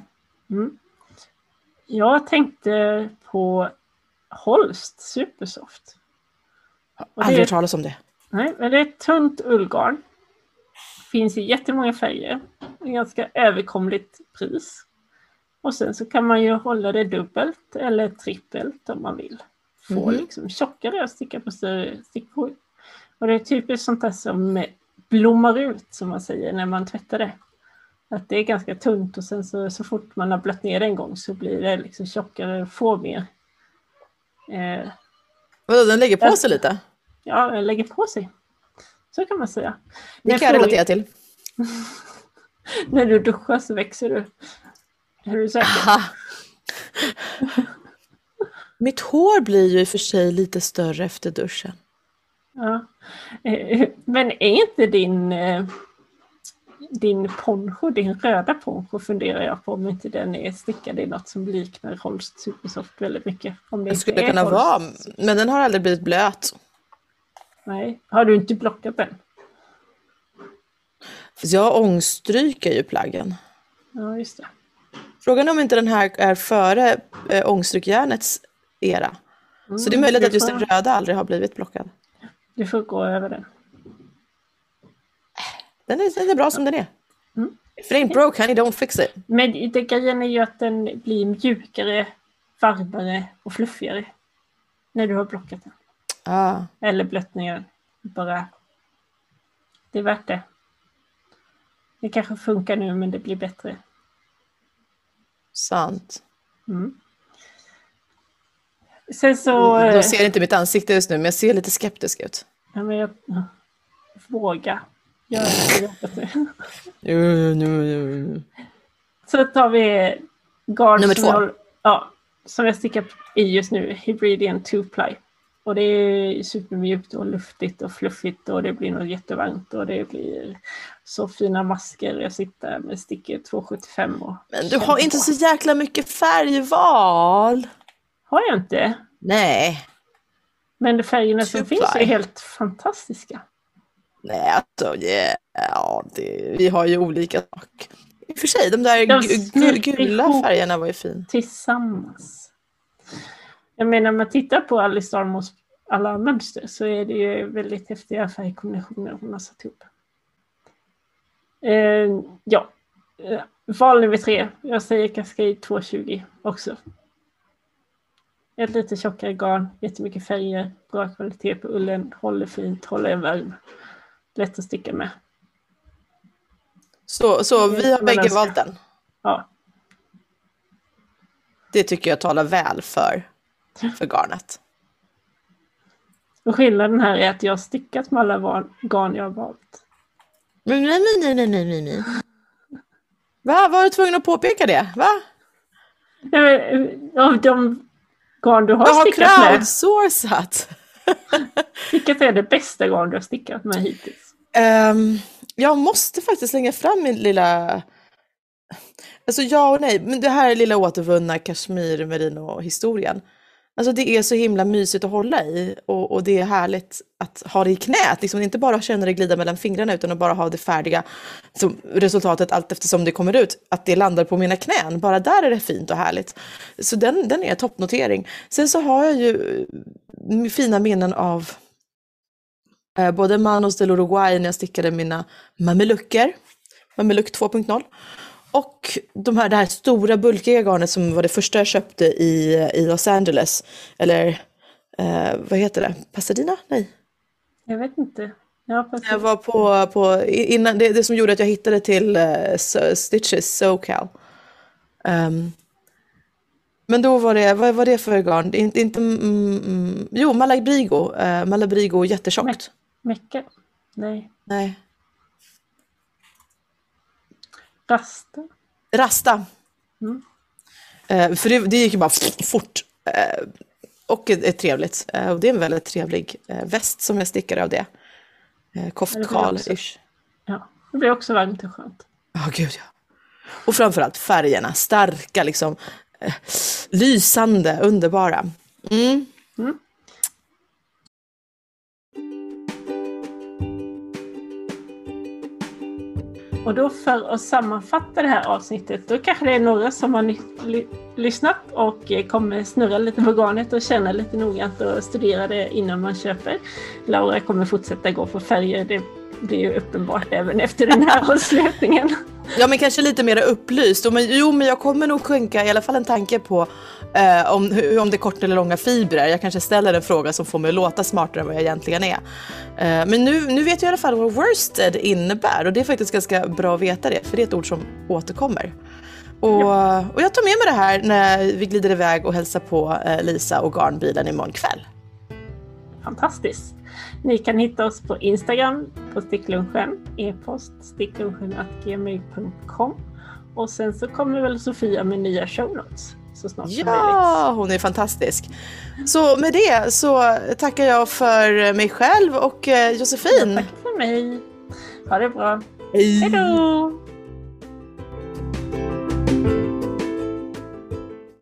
Mm. Jag tänkte på Holst Supersoft. Det Aldrig hört talas om det. Nej, men det är ett tunt ullgarn. Finns i jättemånga färger. Ett ganska överkomligt pris. Och sen så kan man ju hålla det dubbelt eller trippelt om man vill. Få Mhm. liksom tjockare och sticka på större stickor. Och det är typiskt sånt där som blommar ut som man säger när man tvättar det. Att det är ganska tunt och sen så, så fort man har blött ner en gång så blir det liksom tjockare och får mer. Eh, Vadå, den lägger på Ja. sig lite? ja, den lägger på sig. Så kan man säga. Det Men kan jag relatera till. När du duschar så växer du. Är du säker? Mitt hår blir ju i och för sig lite större efter duschen. Ja. Eh, Men är inte din, eh, din poncho, din röda poncho funderar jag på om inte den är stickad i något som liknar Holst Supersoft väldigt mycket. Om det Det skulle kunna Holst. vara, men den har aldrig blivit blöt. Nej, har du inte blockat den? Jag ångstryker ju plaggen. Ja, just det. Frågan är om inte den här är före äh, ångstrykjärnets era. Så det är Mm, möjligt att just den röda aldrig har blivit blockad. Du får gå över den. Den är, den är bra som den är. Mm. If it ain't broke honey, don't fix it. Men det grejen är ju att den blir mjukare, varmare och fluffigare. När du har blockat den. Ah, Eller den. Bara. Det är värt det. Det kanske funkar nu men det blir bättre. sant. Mm. Sen så... eh, Då ser inte mitt ansikte just nu, men jag ser lite skeptisk ut. Ja, men jag, ja, våga. Gör det jobbet nu. Nu, nu, nu. Så tar vi garn Nummer som två. jag, ja, som jag stickar i just nu. Hybridian 2-ply. Och det är supermjukt och luftigt och fluffigt och det blir något jättevarmt och det blir så fina masker. Jag sitter med sticker 275 och Men du har inte så jäkla mycket färgval. Har jag inte. Nej, Men de färgerna som 2ply. finns är helt fantastiska. Nej alltså, yeah. ja, det, vi har ju olika saker. I och för sig, de där gu- gula färgerna var ju fin. tillsammans. Jag menar, om man tittar på Alice Darmos alla mönster så är det ju väldigt häftiga färgkombinationer hon har satt ihop. Eh, ja, eh, val nummer tre. Jag säger Cascade 220 också. Ett lite tjockare garn, jättemycket färger, bra kvalitet på ullen, håller fint, håller en varm. Lätt att sticka med. Så, så vi har bägge valt den. Ja, Det tycker jag talar väl för för garnet. Och skillnaden här är att jag har stickat med alla garn jag har valt. Nej, nej, nej, nej, nej, nej. Va? Var du tvungen att påpeka det? Va? Nej, men, eh, Av de garn du har Jag har stickat med, crowdsourcat. vilket är det bästa garn du har stickat med hittills? Um, jag måste faktiskt slänga fram min lilla... Alltså ja och nej, men det här är lilla återvunna kashmir merino historien. Alltså det är så himla mysigt att hålla i och, och det är härligt att ha det i knät. Liksom inte bara känna det glida mellan fingrarna utan att bara ha det färdiga resultatet allt eftersom det kommer ut. Att det landar på mina knän. Bara där är det fint och härligt. Så den, den är toppnotering. Sen så har jag ju fina minnen av Eh, både Manos del Uruguay när jag stickade mina mamelucker, mameluck 2.0, och de här, det här stora bulkiga garnet som var det första jag köpte i, i Los Angeles, eller eh, vad heter det, Pasadena? Nej. Jag vet inte. Ja, Jag var på, på innan, det, det som gjorde att jag hittade till uh, Stitches SoCal. Um, men då var det, vad var det för garn? Inte, inte mm, mm, jo, Malabrigo, uh, Malabrigo jättetjockt. Mecka? Nej. Nej. Rasta? Rasta. Mm. Eh, för det, det gick ju bara fort. Eh, och är, är trevligt. Eh, och det är en väldigt trevlig eh, väst som jag stickade av det. Eh, Koftsjal-ish. Ja, det blir också varmt och skönt. Ja, gud ja. Och framförallt färgerna, starka liksom. Lysande, underbara. Mm. Mm. Och då för att sammanfatta det här avsnittet, då kanske det är några som har lyssnat och eh, kommer snurra lite på garnet och känna lite noggrant och studera det innan man köper. Laura kommer fortsätta gå på färger, det blir ju uppenbart även efter den här avslutningen. Ja, men kanske lite mer upplyst. Och Men, jo, men jag kommer nog skänka i alla fall en tanke på eh, om, hur- om det är korta eller långa fibrer. Jag kanske ställer en fråga som får mig att låta smartare än vad jag egentligen är. Eh, men nu, nu vet jag i alla fall vad worsted innebär och det är faktiskt ganska bra att veta det, för det är ett ord som återkommer. Och, och jag tar med mig det här när vi glider iväg och hälsar på eh, Lisa och garnbilen imorgon kväll. Fantastiskt! Ni kan hitta oss på Instagram på sticklunchen, e-post sticklunchen.gmail.com och sen så kommer väl Sofia med nya show notes så snart som möjligt. Ja, hon är fantastisk. Så med det så tackar jag för mig själv och eh, Josefin. Tack för mig! Ha det bra! Hej då!